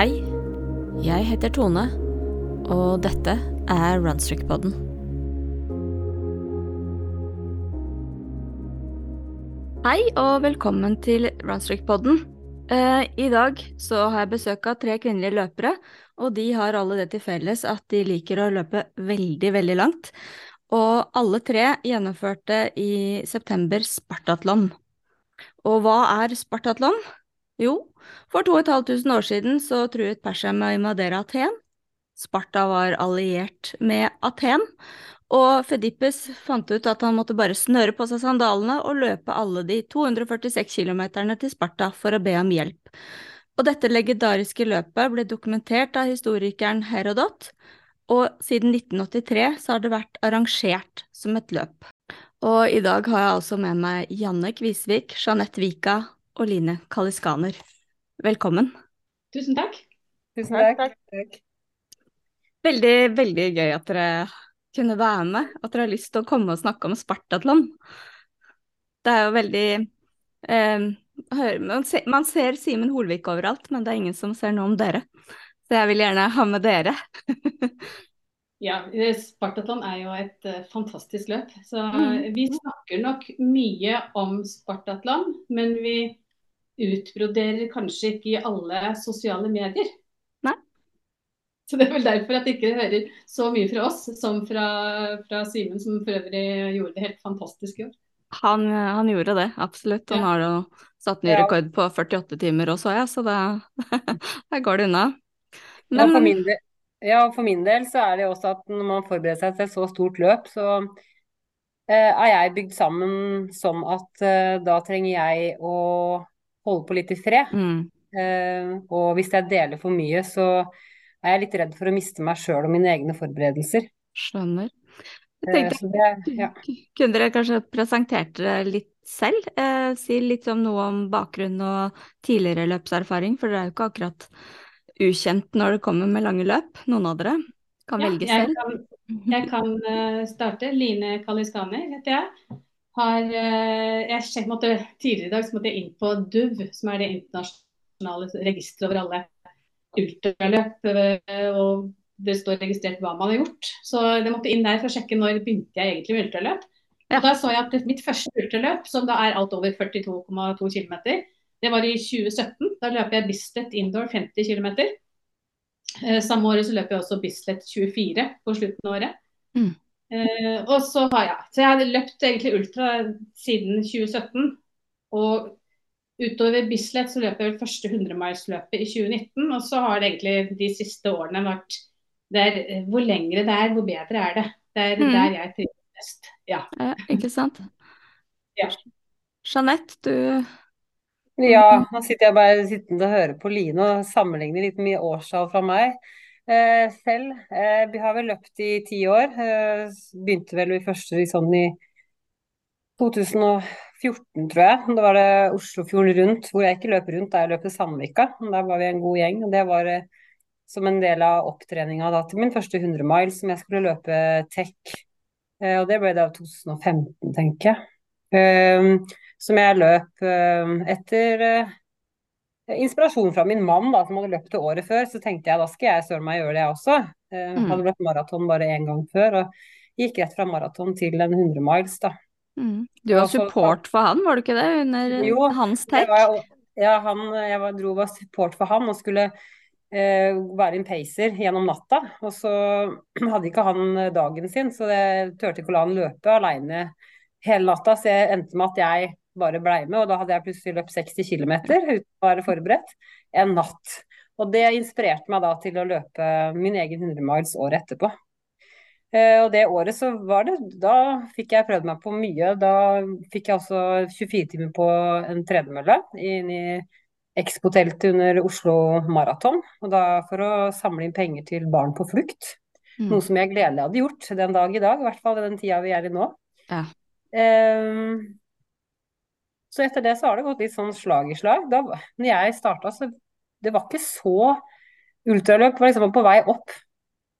Hei, jeg heter Tone, og dette er Runstrick-podden. Hei og velkommen til Runstrick-podden. Eh, I dag så har jeg besøk av tre kvinnelige løpere, og de har alle det til felles at de liker å løpe veldig, veldig langt. Og alle tre gjennomførte i september Spartatlon. Og hva er Spartatlon? Jo, for 2500 år siden så truet Persia med å invadere Aten. Sparta var alliert med Aten, og Fedippes fant ut at han måtte bare snøre på seg sandalene og løpe alle de 246 kilometerne til Sparta for å be om hjelp. Og dette legendariske løpet ble dokumentert av historikeren Herodot, og siden 1983 så har det vært arrangert som et løp. Og i dag har jeg altså med meg Janne Kvisvik, Jeanette Vika og Line Kaliskaner. Velkommen. Tusen takk. Tusen takk. takk. Veldig, veldig gøy at dere kunne være med, at dere har lyst til å komme og snakke om Spartatlon. Det er jo veldig eh, man, ser, man ser Simen Holvik overalt, men det er ingen som ser noe om dere. Så jeg vil gjerne ha med dere. ja, Spartatlon er jo et uh, fantastisk løp. Så mm. vi snakker nok mye om Spartatlon, men vi utbroderer kanskje ikke i alle sosiale medier. Nei. Så det er vel derfor at ikke hører så mye fra oss som fra, fra Simen, som for øvrig gjorde det helt fantastisk i år. Han, han gjorde det, absolutt. Han ja. har jo satt ny rekord på 48 timer også, ja, så der går det unna. Men, ja, for min del, ja, for min del så er det også at når man forbereder seg til et så stort løp, så eh, er jeg bygd sammen sånn at eh, da trenger jeg å holde på litt i fred. Mm. Uh, og hvis jeg deler for mye, så er jeg litt redd for å miste meg sjøl og mine egne forberedelser. Skjønner. Jeg tenkte, uh, det, ja. Kunne dere kanskje presentert dere litt selv? Uh, si litt om noe om bakgrunn og tidligere løpserfaring, for dere er jo ikke akkurat ukjent når det kommer med lange løp, noen av dere. Kan ja, velge selv. Jeg kan, jeg kan starte. Line Kaliskaner heter jeg har jeg jeg måtte, Tidligere i dag så måtte jeg inn på DUV, som er det internasjonale registeret over alle ultraløp. Eh, og det står registrert hva man har gjort. Så jeg måtte inn der for å sjekke når begynte jeg egentlig med ultraløp. Ja. Da så jeg at mitt første ultraløp, som da er alt over 42,2 km, det var i 2017. Da løp jeg Bislett indoor 50 km. Eh, samme året så løp jeg også Bislett 24 på slutten av året. Mm. Uh, og så har jeg Så jeg hadde løpt egentlig ultra siden 2017. Og utover Bislett så løper jeg vel første 100-milsløpet i 2019. Og så har det egentlig de siste årene vært der, Hvor lengre det er, hvor bedre er det. Det er mm. der jeg trives best. Ja. ja. Ikke sant. ja. Jeanette, du Ja, nå sitter jeg bare sittende og hører på Line og sammenligner litt mye årstall fra meg. Eh, selv. Eh, vi har vel løpt i ti år. Eh, begynte vel i første sånn i 2014, tror jeg. Da var det Oslofjorden rundt, hvor jeg ikke løp rundt, der jeg løp i Sandvika. Der var vi en god gjeng. og Det var som en del av opptreninga til min første 100 mile, som jeg skulle løpe tech. Og det ble da 2015, tenker jeg. Som jeg løp etter inspirasjon fra min mann, da, som hadde løpt det året før, så tenkte jeg da skal jeg søren meg gjøre det, jeg også. Jeg mm. hadde løpt maraton bare én gang før, og gikk rett fra maraton til en 100 miles, da. Mm. Du var support for han, var du ikke det, under jo, hans tech? ja, han, jeg var, dro var support for han og skulle eh, være en pacer gjennom natta. Og så hadde ikke han dagen sin, så jeg turte ikke å la han løpe aleine hele natta. Så jeg endte med at jeg bare blei med. Og da hadde jeg plutselig løpt 60 km uten å være forberedt en natt. Og det inspirerte meg da til å løpe min egen 100 miles året etterpå. Eh, og det året så var det Da fikk jeg prøvd meg på mye. Da fikk jeg også 24 timer på en tredemølle inn i Expo-teltet under Oslo Maraton. Og da for å samle inn penger til Barn på flukt. Mm. Noe som jeg gledelig hadde gjort den dag i dag, i hvert fall i den tida vi er i nå. Ja. Um, så etter det så har det gått litt sånn slag i slag. Da når jeg starta, så det var ikke så Ultraløp var liksom på vei opp.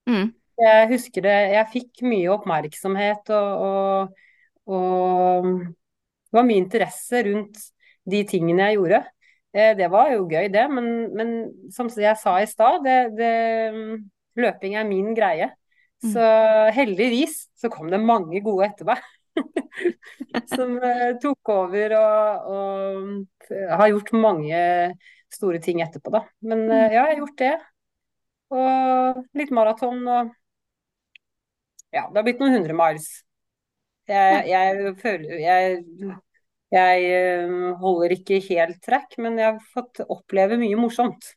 Mm. Jeg husker det Jeg fikk mye oppmerksomhet og, og, og, det var mye interesse rundt de tingene jeg gjorde. Eh, det var jo gøy, det. Men, men som jeg sa i stad, det, det, løping er min greie. Mm. Så heldigvis så kom det mange gode etter meg. som eh, tok over og, og har gjort mange store ting etterpå, da. Men eh, ja, jeg har gjort det. Og litt maraton og Ja, det har blitt noen hundre miles. Jeg, jeg føler Jeg, jeg eh, holder ikke helt trekk, men jeg har fått oppleve mye morsomt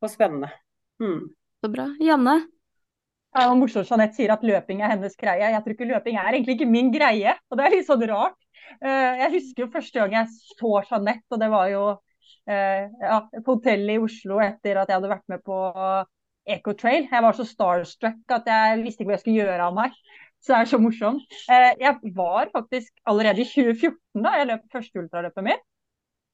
og spennende. Mm. Så bra. Janne? Det var morsomt Jeanette sier at løping er hennes greie. Jeg tror ikke løping er egentlig ikke min greie, og det er litt sånn rart. Eh, jeg husker jo første gang jeg så Jeanette, og det var jo eh, ja, på hotellet i Oslo etter at jeg hadde vært med på Ecotrail. Jeg var så starstruck at jeg visste ikke hva jeg skulle gjøre av meg. Så det er så morsomt. Eh, jeg var faktisk allerede i 2014 da jeg løp første ultraløpet mitt.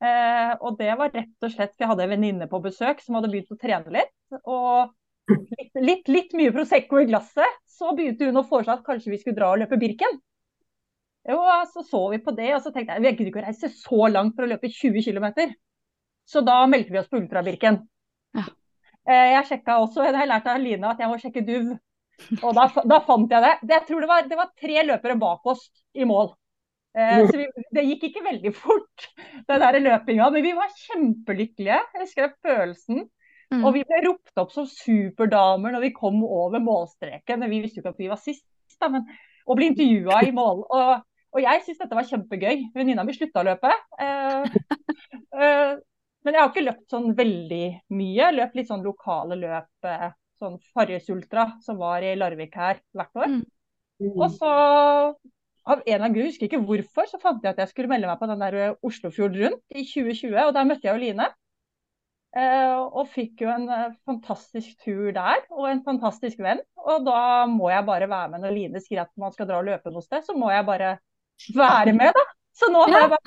Og det var rett og slett for jeg hadde en venninne på besøk som hadde begynt å trene litt. Og litt, litt, litt, mye Prosecco i glasset, så begynte hun å foreslå at kanskje vi skulle dra og løpe Birken. Jo, så så vi på det, og så tenkte jeg vi gidder ikke å reise så langt for å løpe 20 km. Så da meldte vi oss på Ultra-Birken. Ja. Eh, jeg sjekka også, jeg har lært av Lina at jeg må sjekke DUV. Og da, da fant jeg det. det jeg tror det var, det var, tre løpere bak oss i mål. Eh, så vi, det gikk ikke veldig fort, den der løpinga. Men vi var kjempelykkelige. Jeg husker følelsen. Mm. Og vi ble ropt opp som superdamer når vi kom over målstreken. Men vi visste jo ikke at vi var sist, da, men, og ble intervjua i mål. Og, og jeg syns dette var kjempegøy. Venninna mi slutta å løpe. Eh, eh, men jeg har ikke løpt sånn veldig mye. Jeg løp litt sånn lokale løp. Eh, sånn Farris Ultra, som var i Larvik her hvert år. Mm. Og så av en eller annen grunn, husker ikke hvorfor, så fant jeg at jeg skulle melde meg på den der Oslofjord Rundt i 2020. Og der møtte jeg jo Line. Eh, og fikk jo en eh, fantastisk tur der, og en fantastisk venn. Og da må jeg bare være med når Line sier at man skal dra og løpe noe sted. Så må jeg bare være med, da. Så nå, bare,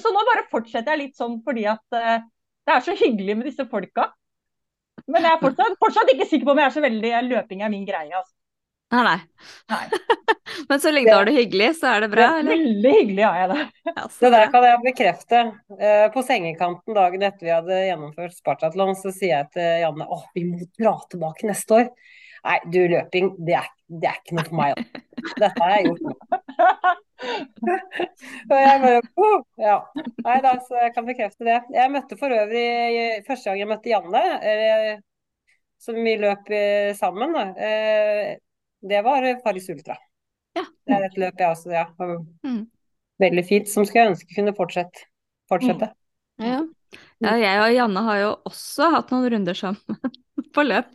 så nå bare fortsetter jeg litt sånn fordi at uh, det er så hyggelig med disse folka. Men jeg er fortsatt, fortsatt ikke sikker på om jeg er så veldig løping er min greie. altså. Nei, nei. nei. Men så lenge du har det hyggelig, så er det bra? eller? Veldig hyggelig har jeg det. Ja, det der kan jeg bekrefte. Eh, på sengekanten dagen etter vi hadde gjennomført Spartatlon, så sier jeg til Janne at vi må dra tilbake neste år. Nei, du, løping, det er, det er ikke noe for meg. Dette har jeg gjort og jeg bare oh, ja. Nei da, så jeg kan bekrefte det. Jeg møtte for øvrig Første gang jeg møtte Janne, som vi løp eh, sammen, da det var Paris Ultra. Ja. Det er et løp jeg også, ja. Mm. Veldig fint, som skulle jeg ønske kunne fortsette. fortsette. Mm. Ja. ja. jeg og Janne har jo også hatt noen runder sammen på løp.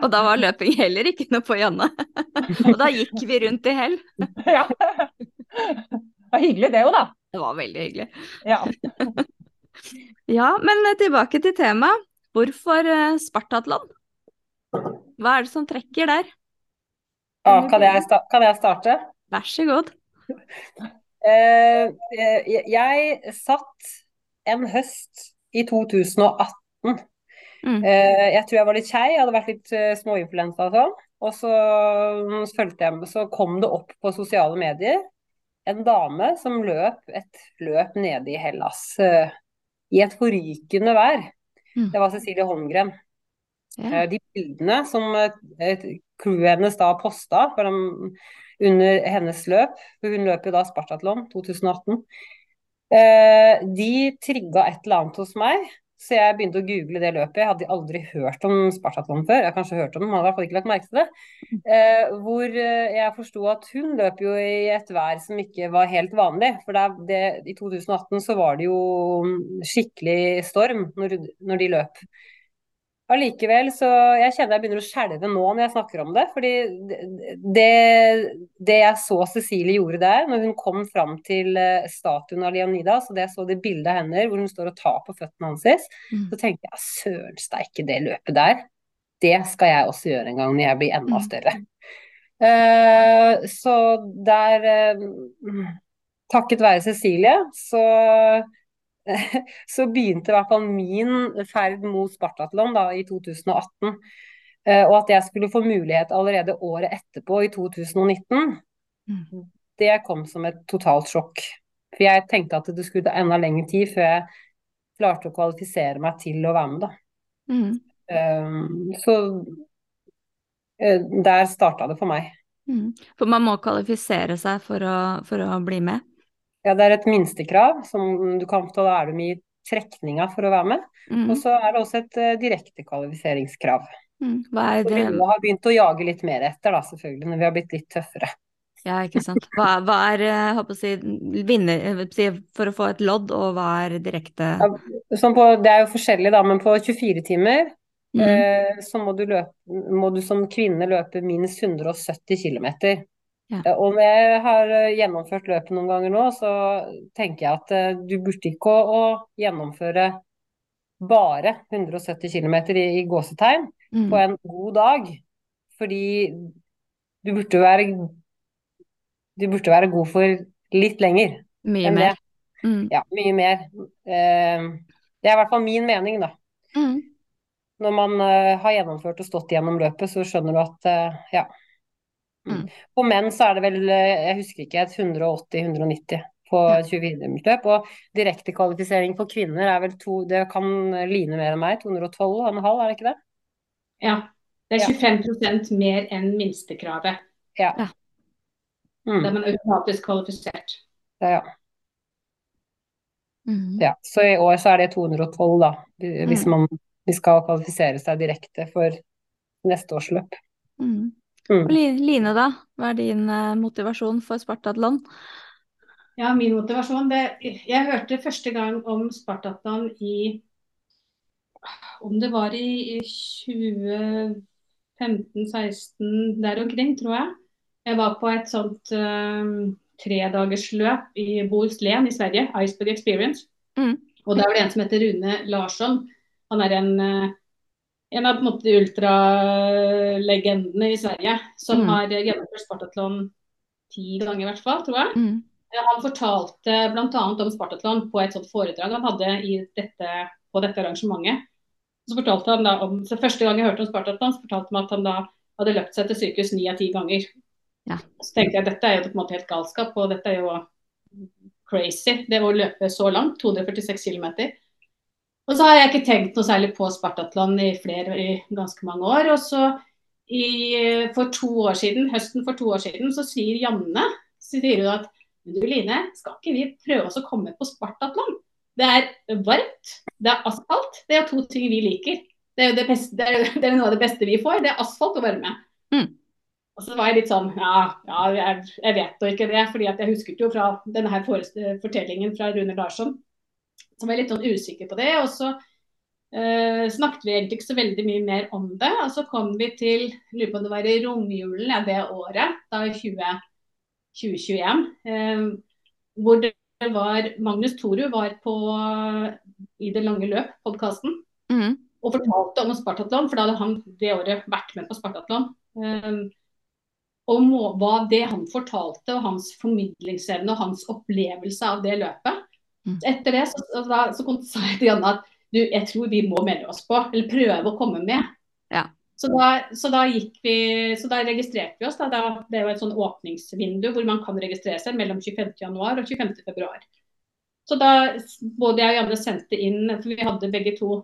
Og da var løping heller ikke noe på Janne. Og da gikk vi rundt i hell. Ja. Det var hyggelig det jo, da. Det var veldig hyggelig. Ja. ja, men tilbake til temaet. Hvorfor eh, Spartatlon? Hva er det som trekker der? Ah, kan, jeg kan, jeg starte? Vær så god. Uh, jeg satt en høst i 2018. Mm. Uh, jeg tror jeg var litt kjei, jeg hadde vært litt småinfluensa og sånn. Og så um, jeg så kom det opp på sosiale medier en dame som løp et løp nede i Hellas. I et forrykende vær. Mm. Det var Cecilie Holmgren. Yeah. De bildene som crewet hennes da posta under hennes løp, for hun løp jo da Spartatlon 2018, eh, de trigga et eller annet hos meg. Så jeg begynte å google det løpet. Jeg hadde aldri hørt om Spartatlon før. Jeg har kanskje hørt om det, men hadde i hvert fall ikke lagt merke til det. Eh, hvor eh, jeg forsto at hun løp jo i et vær som ikke var helt vanlig. For det, det, i 2018 så var det jo skikkelig storm når, når de løp. Allikevel så Jeg kjenner jeg begynner å skjelve nå når jeg snakker om det. fordi det, det jeg så Cecilie gjorde der, når hun kom fram til eh, statuen av Leonidas, og det jeg så det bildet av henne hvor hun står og tar på føttene hans, mm. så tenkte jeg søren steike, det løpet der, det skal jeg også gjøre en gang når jeg blir enda mm. større. Uh, så der uh, Takket være Cecilie, så så begynte i hvert fall min ferd mot Spartatlon da, i 2018. Eh, og at jeg skulle få mulighet allerede året etterpå, i 2019, mm. det kom som et totalt sjokk. For jeg tenkte at det skulle ta enda lengre tid før jeg klarte å kvalifisere meg til å være med, da. Mm. Um, så uh, der starta det for meg. Mm. For man må kvalifisere seg for å, for å bli med? Ja, det er et minstekrav som du kan få, da er du med i trekninga for å være med. Mm. Og så er det også et uh, direkte kvalifiseringskrav. Mm. Hva er Som det? vi har begynt å jage litt mer etter, da, selvfølgelig, når vi har blitt litt tøffere. Ja, ikke sant. Hva, hva er eh, jeg håper å si, vinner, for å få et lodd, og hva er direkte Ja, på, det er jo forskjellig, da, men på 24 timer Mm. eh, så må du, løpe, må du som kvinne løpe minst 170 km. Ja. Og når jeg har eh, gjennomført løpet noen ganger nå, så tenker jeg at eh, du burde ikke å, å gjennomføre bare 170 km i, i gåsetegn Mm. på en god dag. Fordi du burde være Du burde være god for litt lenger Mye mer? Mm. Ja, mye mer. Eh, det er i hvert fall min mening, da. Mm. Når man har gjennomført og stått gjennom løpet, så skjønner du at ja. Mm. Mm. For menn så er det vel, eh, jeg husker ikke, 180-190 på Ja. 24-timersløp. Og direktekvalifisering for kvinner er vel to Det kan Line mer enn meg, 212,5, er det ikke det? Ja. Det er 25% mer enn minstekravet. Ja. Ja. Mm. Da er man automatisk kvalifisert. Ja, ja. Mm. ja. Så i år så er det 212, da. Hvis Mm. man skal kvalifisere seg direkte for neste års løp. Mm. Mm. Line, da? Hva er din eh, motivasjon for Spartatlon? Ja, min motivasjon det, Jeg hørte første gang om Spartatlon i Om det var i 2015-16, der omkring, tror jeg. Jeg var på et sånt uh, tredagersløp i Bohuslän i Sverige, Iceberg Experience. Mm. Og der var det en som heter Rune Larsson. Han er en, eh, en av på en ultralegendene i Sverige, som Mm. har gjennomført Spartatlon ti ganger i hvert fall, tror jeg. Mm. Han fortalte bl.a. om Spartatlon på et sånt foredrag han hadde i dette, på dette arrangementet. Så fortalte han da om, så Første gang jeg hørte om Spartatlon, så fortalte han at han da hadde løpt seg til sykehus ni av ti ganger. Ja. Så tenkte jeg dette er jo på en måte helt galskap, og dette er jo crazy. Det å løpe så langt, 246 km. Og så har jeg ikke tenkt noe særlig på Spartatlon i flere, i ganske mange år. Og så i, for to år siden, høsten for to år siden, så sier Janne så sier hun at men du Line, skal ikke vi prøve oss å komme på Spartatlon? Det er varmt, det er asfalt. Det er to ting vi liker. Det er det beste, det er, det er noe av det beste vi får. Det er asfalt og varme. Mm. Og så var jeg litt sånn ja, ja jeg, jeg vet jo ikke det. fordi at jeg husket jo fra denne her fortellingen fra Rune Larsson. Så var jeg litt sånn usikker på det. Og så eh, snakket vi egentlig ikke så veldig mye mer om det. Og så kom vi til lurer på om det var i romjulen ja, det året, da i 20, 2021. Eh, hvor det var Magnus Toru var på I det lange løp-podkasten Mm. og fortalte om Spartatlon, for da hadde han det året vært med på Spartatlon. Um, og må, hva det han fortalte, og hans formidlingsevne og hans opplevelse av det løpet. Mm. Etter det så, så, så, så sa jeg til Janne at du, jeg tror vi må melde oss på, eller prøve å komme med. Ja. Så da, så da gikk vi, så da registrerte vi oss. Da, det var et sånn åpningsvindu hvor man kan registrere seg mellom 25.1 og 25.2. Så da både jeg og Janne sendte inn, for vi hadde begge to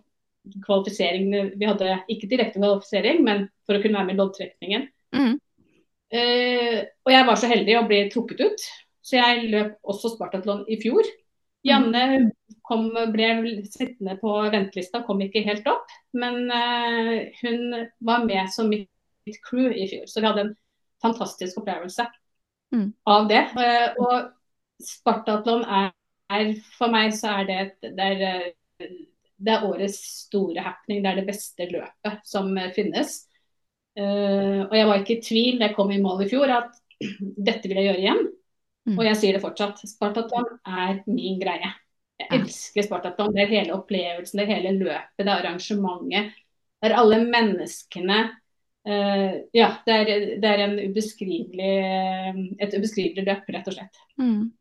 kvalifisering Vi hadde ikke direkte kvalifisering, men for å kunne være med i loddtrekningen. Mm. Uh, og jeg var så heldig å bli trukket ut, så jeg løp også Spartatlon i fjor. Janne kom, ble sittende på ventelista, kom ikke helt opp. Men eh, hun var med som mitt, crew i fjor, så vi hadde en fantastisk opplevelse Mm. av det. Eh, og Spartatlon er, er For meg så er det et det er, eh, det er årets store happening. Det er det beste løpet som finnes. Og jeg var ikke i tvil da jeg kom i mål i fjor at dette vil jeg gjøre igjen. Mm. Og jeg sier det fortsatt. Spartatlon er min greie. Jeg elsker Spartatlon. Det er hele opplevelsen, det er hele løpet, det er arrangementet. Det er alle menneskene. Uh, ja, det er, det er en ubeskrivelig, et ubeskrivelig løp, rett og slett. Mm.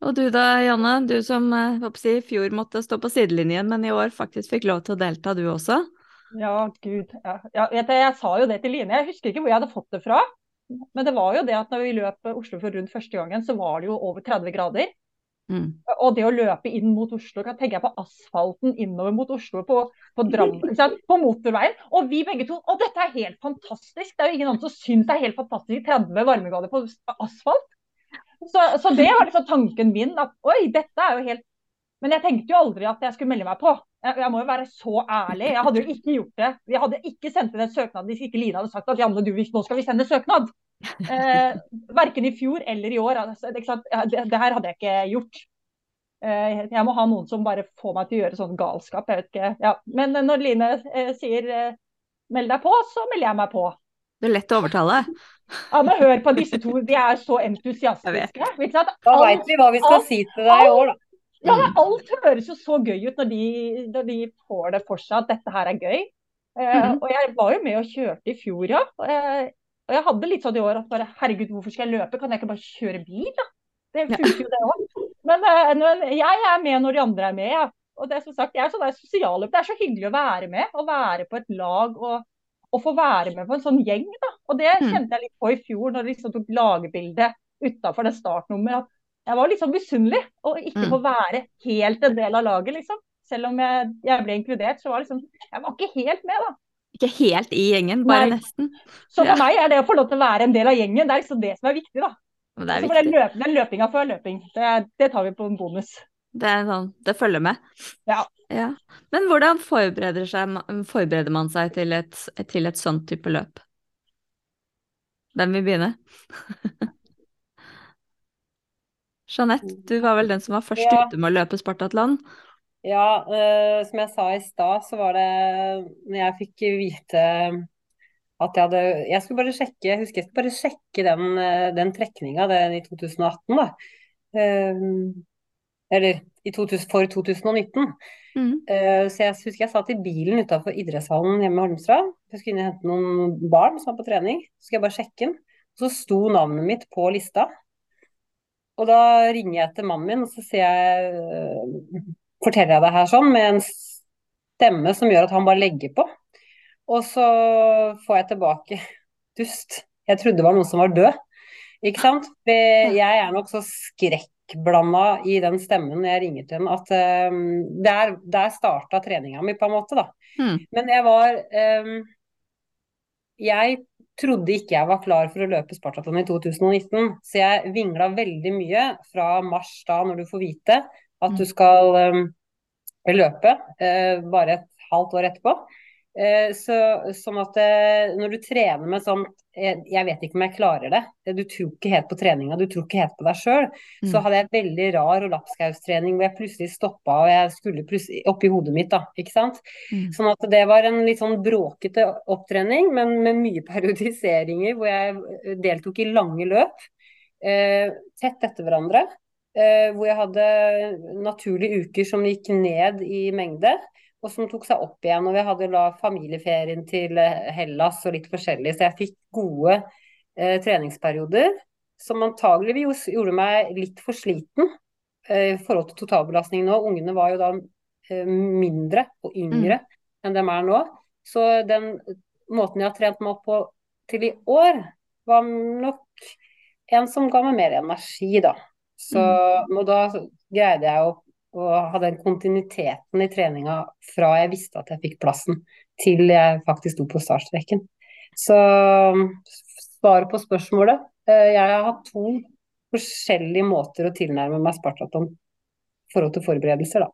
Og du da, Janne, du som eh, jeg i fjor måtte stå på sidelinjen, men i år faktisk fikk lov til å delta, du også? Ja, gud. Ja. Ja, vet du, jeg sa jo det til Line, jeg husker ikke hvor jeg hadde fått det fra. Men det var jo det at når vi løp Oslo for rundt første gangen, så var det jo over 30 grader. Mm. Og det å løpe inn mot Oslo, kan tenke jeg på asfalten innover mot Oslo på, på, Drammen, på motorveien. Og vi begge to Å, dette er helt fantastisk! Det er jo ingen andre som syns det er helt fantastisk 30 varmegrader på asfalt. Så, så det var liksom tanken min. At oi, dette er jo helt Men jeg tenkte jo aldri at jeg skulle melde meg på. Jeg, jeg, må jo være så ærlig. Jeg hadde jo ikke gjort det. Vi hadde ikke sendt inn en søknad hvis ikke Line hadde sagt at Janne, du, nå skal vi sende søknad. Eh, verken i fjor eller i år. Altså, det, det, det, her hadde jeg ikke gjort. Eh, jeg må ha noen som bare får meg til å gjøre sånn galskap. jeg vet ikke. Ja. Men når Line eh, sier eh, meld deg på, så melder jeg meg på. Det er lett å overtale. Ja, men Hør på disse to, de er så entusiastiske. Da veit vi hva vi skal alt, si til deg i år, da. Ja, men Alt høres jo så gøy ut når de, når de får det for seg at dette her er gøy. Mm -hmm. og jeg var jo med og kjørte i fjor, ja. Og jeg hadde litt sånn i år at bare herregud, hvorfor skal jeg løpe? Kan jeg ikke bare kjøre bil, da? Det funker jo det òg. Men, eh, men, jeg er med når de andre er med. Ja. Og det er som sagt, jeg er sånn der sosialløp. det er så hyggelig å være med. Å være på et lag og, og få være med på en sånn gjeng. da. Og det mm. kjente jeg litt på i fjor, når de liksom tok lagbilde utafor det startnummeret. At jeg var litt sånn misunnelig å ikke mm. få være helt en del av laget, liksom. Selv om jeg, jeg ble inkludert, så var liksom Jeg var ikke helt med, da. Ikke helt i gjengen, bare Nei. nesten. Så for ja. meg er det å få lov til å være en del av gjengen, det er liksom det som er viktig, da. Det er viktig. Den, løp, den løpinga før løping, det, det, tar vi på en bonus. Det sånn, det følger med. Ja. ja. Men hvordan forbereder, seg, forbereder, man seg til et, til et sånt type løp? Hvem vil begynne? Jeanette, du var vel den som var først ja. ute med å løpe Spartatland? Ja, uh, som jeg sa i stad, så var det når jeg fikk vite at jeg hadde Jeg skulle bare sjekke jeg husker jeg skulle bare sjekke den, eh, den trekninga den i 2018, da. Uh, eller 2000, for 2019. Mm. Uh, så jeg husker jeg satt i bilen utafor idrettshallen hjemme i Holmstrand. Jeg skulle inn og hente noen barn som var på trening. Så skulle jeg bare sjekke den. Så sto navnet mitt på lista. Og da ringer jeg til mannen min, og så jeg forteller jeg det her sånn med en stemme som gjør at han bare legger på. Og så får jeg tilbake dust. Jeg trodde det var noen som var død. Ikke sant? Jeg er nok så skrekkblanda i den stemmen når jeg ringer til den, at um, der, der starta treninga mi, på en måte, da. Mm. Men jeg var um, Jeg trodde ikke jeg var klar for å løpe Spartaton i 2019, så jeg vingla veldig mye fra mars da, når du får vite, at du skal um, løpe uh, bare et halvt år etterpå. Uh, så, sånn at uh, når du trener med sånn jeg, vet ikke om jeg klarer det. Du tror ikke helt på treninga, du tror ikke helt på deg sjøl. Mm. Så hadde jeg veldig rar og lapskaustrening hvor jeg plutselig stoppa og jeg skulle plutselig oppi hodet mitt, da. Ikke sant. Mm. Sånn at det var en litt sånn bråkete opptrening, men med mye periodiseringer hvor jeg deltok i lange løp. tett etter hverandre. Eh, hvor jeg hadde naturlige uker som gikk ned i mengde, og som tok seg opp igjen. Og vi hadde la familieferien til eh, Hellas og litt forskjellig, så jeg fikk gode eh, treningsperioder. Som antageligvis gjorde meg litt for sliten eh, i forhold til totalbelastning nå. Ungene var jo da eh, mindre og yngre mm. enn de er nå. Så den måten jeg har trent meg opp på til i år, var nok en som ga meg mer energi, da. Så, mm. og da greide jeg å, å, ha den kontinuiteten i treninga fra jeg visste at jeg fikk plassen, til jeg faktisk sto på startstreken. Så svaret på spørsmålet eh, Jeg har hatt to forskjellige måter å tilnærme meg Spartaton i forhold til forberedelser, da.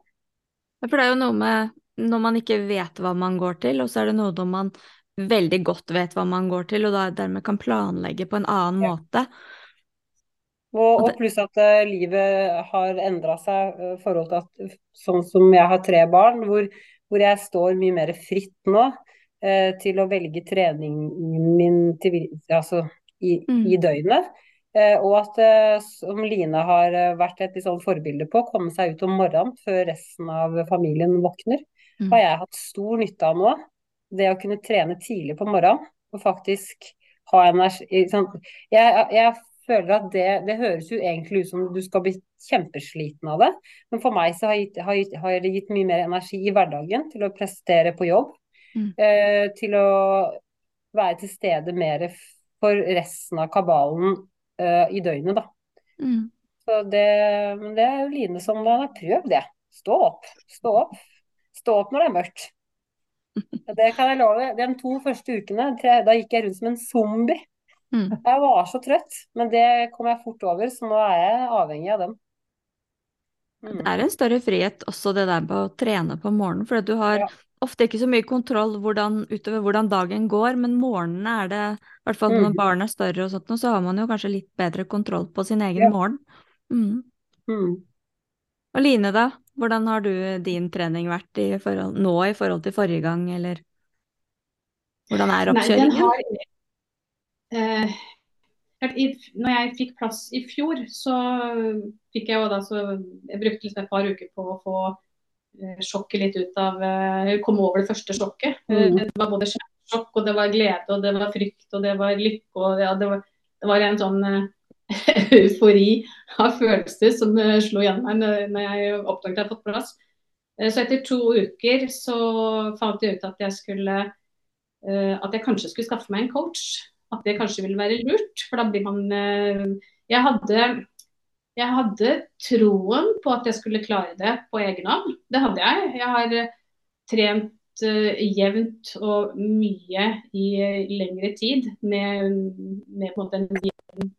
For det er jo noe med når man ikke vet hva man går til, og så er det noe når man veldig godt vet hva man går til, og dermed kan planlegge på en annen ja. måte. Og, og pluss at uh, livet har endra seg i uh, forhold til at sånn som jeg har tre barn, hvor, hvor jeg står mye mer fritt nå uh, til å velge treningen min til, altså, i, mm. i, døgnet. Og at, som Line har vært et sånn forbilde på, komme seg ut om morgenen før resten av familien våkner, mm. har jeg hatt stor nytte av nå. Det å kunne trene tidlig på morgenen og faktisk ha energi sånn, jeg, jeg føler at det, det, høres jo egentlig ut som du skal bli kjempesliten av det. Men for meg så har, gitt, har, gitt, har det gitt mye mer energi i hverdagen til å prestere på jobb. Mm. Eh, til å være til stede mer for resten av kabalen eh, i døgnet, da. Mm. Så det, men det er jo Line som har prøvd det. Stå opp. Stå opp. Stå opp når det er mørkt. Det kan jeg love. De to første ukene da gikk jeg rundt som en zombie. Mm. Jeg var så trøtt, men det kom jeg fort over, så nå er jeg avhengig av dem. Det er en større frihet også det der med å trene på morgenen, for du har Ja. ofte ikke så mye kontroll hvordan, utover hvordan dagen går, men morgenen er det, i hvert fall når Mhm. barn er større og sånt, så har man jo kanskje litt bedre kontroll på sin egen Ja. morgen. Mm. Mm. Og Line da, hvordan har du din trening vært i forhold, nå i forhold til forrige gang, eller hvordan er Nei, oppkjøringen? har eh, Når jeg fikk plass i fjor, så fikk jeg jo da så Jeg brukte liksom et par uker på å få eh, sjokket litt ut av eh, Komme over det første sjokket. Eh, Mm. Det var både sjokk, og det var glede, og det var frykt, og det var lykke. og ja, det, var, det var en sånn eufori av følelser som slo gjennom meg når, jeg oppdaget at jeg hadde fått plass. Så etter to uker så fant jeg ut at jeg skulle at jeg kanskje skulle skaffe meg en coach. At det kanskje ville være lurt. For da blir man eh, Jeg hadde jeg hadde troen på at jeg skulle klare det på egen hånd. Det hadde jeg. Jeg har eh, trent eh, jevnt og mye i lengre tid med, med på en måte en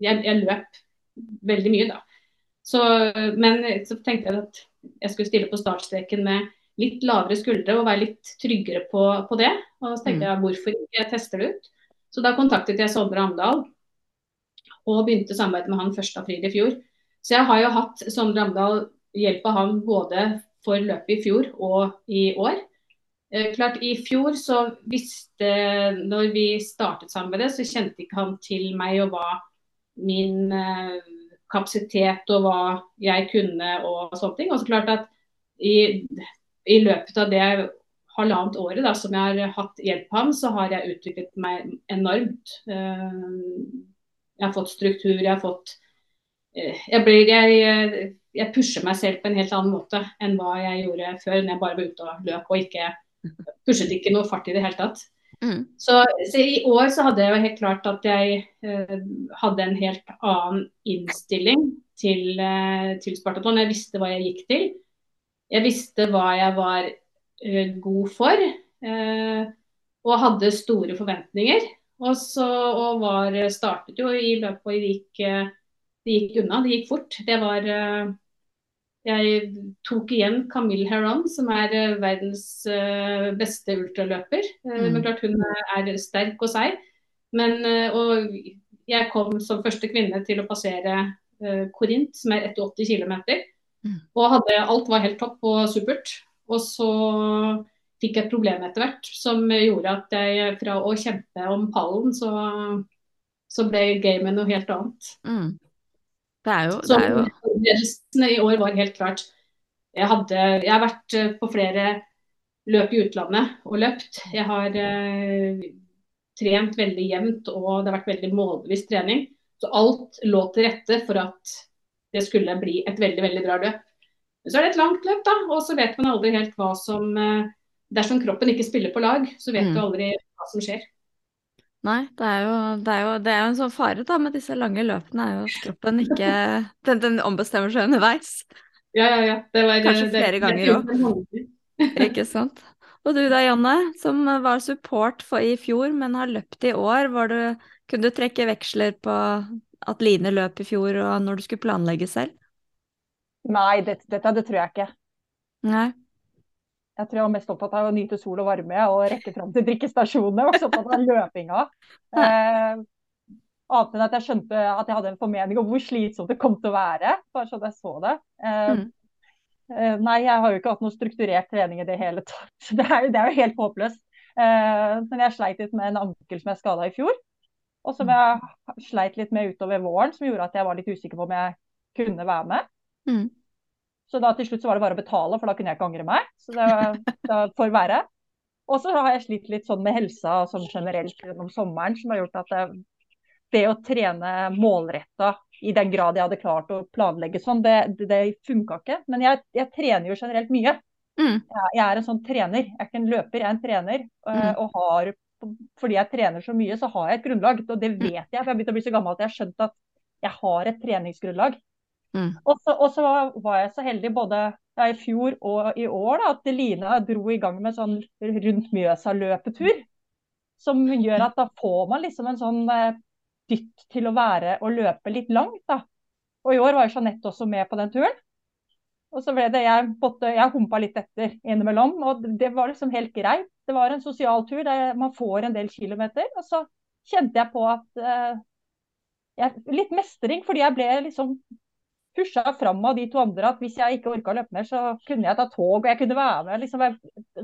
jeg, jeg løp veldig mye, da. Så, men så tenkte jeg at jeg skulle stille på startstreken med litt lavere skuldre og være litt tryggere på, på det. Og så tenkte jeg hvorfor ikke jeg tester det ut. Så da kontaktet jeg Sondre Amdal og begynte samarbeidet med han 1.4 i fjor. Så jeg har jo hatt Sondre Amdal hjelp av han både for løpet i fjor og i år. Eh, klart I fjor så visste Når vi startet samarbeidet, så kjente ikke han til meg og hva min eh, kapasitet og hva jeg kunne og sånne ting. Og så klart at i, i løpet av det halvannet året da, som jeg har hatt hjelp av ham, så har jeg utviklet meg enormt. Eh, jeg har fått struktur, jeg har fått eh, jeg, blir, jeg, jeg pusher meg selv på en helt annen måte enn hva jeg gjorde før, når jeg bare var ute og løp og ikke pushet ikke noe fart i det hele tatt. Mm. Så, så i år så hadde jeg jo helt klart at jeg eh, hadde en helt annen innstilling til, eh, til Spartatlon. Jeg visste hva jeg gikk til. Jeg visste hva jeg var god for. eh, og hadde store forventninger. Og så og var, startet jo i løpet og det gikk, eh, det gikk unna. Det gikk fort. Det var eh, jeg tok igjen Camille Heron, som er eh, verdens eh, beste ultraløper. Eh, Mm. Men klart hun er sterk og seig. Men eh, og jeg kom som første kvinne til å passere Korint, som er 180 km. Mm. Og hadde, alt var helt topp og supert. Og så fikk jeg et problem etter hvert som gjorde at jeg fra å kjempe om pallen, så, så ble gamet noe helt annet. Mm. Det er jo, det Så er jo forberedelsene i år var helt klart jeg, hadde, jeg har vært eh, på flere løp i utlandet og løpt. Jeg har eh, trent veldig jevnt og det har vært veldig målbevisst trening. Så alt lå til rette for at det skulle bli et veldig veldig bra løp. Men så er det et langt løp, da, og så vet man aldri helt hva som eh, Dersom kroppen ikke spiller på lag, så vet Mm. du aldri hva som skjer. Nei, det er jo, det er jo, det er jo en sånn fare da med disse lange løpene, er jo at kroppen ikke Den, den ombestemmer seg underveis, Ja, ja, ja. Det var, Kanskje det- flere det- ganger òg. ikke sant? Og du da, Janne, som var support for i fjor, men har løpt i år, var du, kunne du trekke veksler på at Line løp i fjor, og når du skulle planlegge selv? Nei, dette, dette det tror jeg ikke. Nei. Jeg tror jeg var mest opptatt av å nyte sol og varme og rekke fram til drikkestasjonene. Jeg var så opptatt av løpinga. Eh, Annet enn at jeg skjønte at jeg hadde en formening om hvor slitsomt det kom til å være. Bare sånn jeg så det. Eh, Mm. eh, nei, jeg har jo ikke hatt noe strukturert trening i det hele tatt. Det er, det er jo helt håpløst. Eh, men jeg sleit litt med en ankel som jeg skada i fjor. Og som jeg sleit litt med utover våren, som gjorde at jeg var litt usikker på om jeg kunne være med. Mm. Så da til slutt så var det bare å betale, for da kunne jeg ikke angre meg. Så det, det får være. Og så har jeg slitt litt sånn med helsa sånn generelt gjennom sommeren, som har gjort at det, det å trene målretta i den grad jeg hadde klart å planlegge sånn, det, det, funka ikke. Men jeg, jeg trener jo generelt mye. Mm. Jeg, jeg er en sånn trener. Jeg er ikke en løper, jeg er en trener. Mm. Og har, fordi jeg trener så mye, så har jeg et grunnlag. Og det vet jeg, for jeg har begynt å bli så gammel at jeg har skjønt at jeg har et treningsgrunnlag. Mm. Og så, var, jeg så heldig både ja, i fjor og i år da, at Line dro i gang med sånn rundt Mjøsa-løpetur. Som gjør at da får man liksom en sånn eh, dytt til å være og løpe litt langt. da. Og i år var Jeanette også med på den turen. Og så ble det, jeg, både, jeg humpa litt etter innimellom, og det var liksom helt greit. Det var en sosial tur der man får en del kilometer. Og så kjente jeg på at eh, jeg, Litt mestring, fordi jeg ble liksom pusha fram av de to andre at hvis jeg ikke orka å løpe mer, så kunne jeg ta tog og jeg kunne være med. Liksom,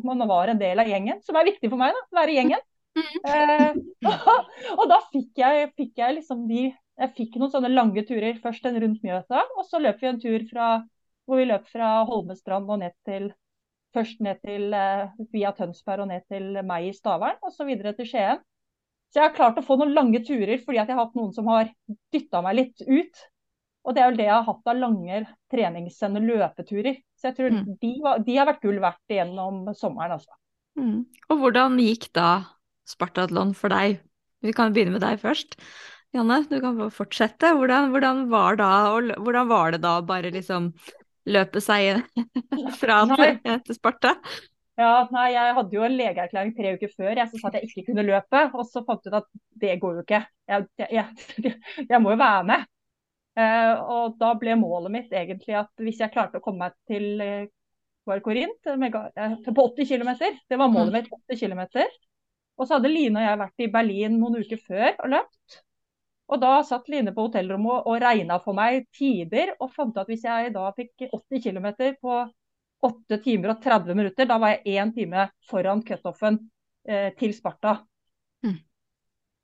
man var en del av gjengen, som er viktig for meg. da, Være i gjengen. Eh, og da fikk jeg, fikk jeg liksom de Jeg fikk noen sånne lange turer. Først en rundt Mjøsa, og så løp vi en tur fra hvor vi løp fra Holmestrand og ned til Først ned til eh, via Tønsberg og ned til meg i Stavern, og så videre til Skien. Så jeg har klart å få noen lange turer fordi at jeg har hatt noen som har dytta meg litt ut. Og det er vel det jeg har hatt av lange treningssende løpeturer. Så jeg tror Mm. de, var, de har vært gull verdt gjennom sommeren, altså. Mm. Og hvordan gikk da Spartatlon for deg? Vi kan begynne med deg først. Janne, du kan fortsette. Hvordan, hvordan, var, da, og, hvordan var det da å bare liksom løpe seg fra til Sparta? Ja, nei, Jeg hadde jo en legeerklæring tre uker før jeg som sa at jeg ikke kunne løpe. Og så fant jeg ut at det går jo ikke. Jeg, jeg, jeg, jeg må jo være med. Eh, og da ble målet mitt egentlig at hvis jeg klarte å komme meg til eh, var Korint eh, på 80 km, det var målet mitt. 80 km. Og så hadde Line og jeg vært i Berlin noen uker før og løpt. Og da satt Line på hotellrommet og, og regna for meg tider, og fant ut at hvis jeg da fikk 80 km på 8 timer og 30 minutter, da var jeg én time foran cutoffen eh, til Sparta. Mm.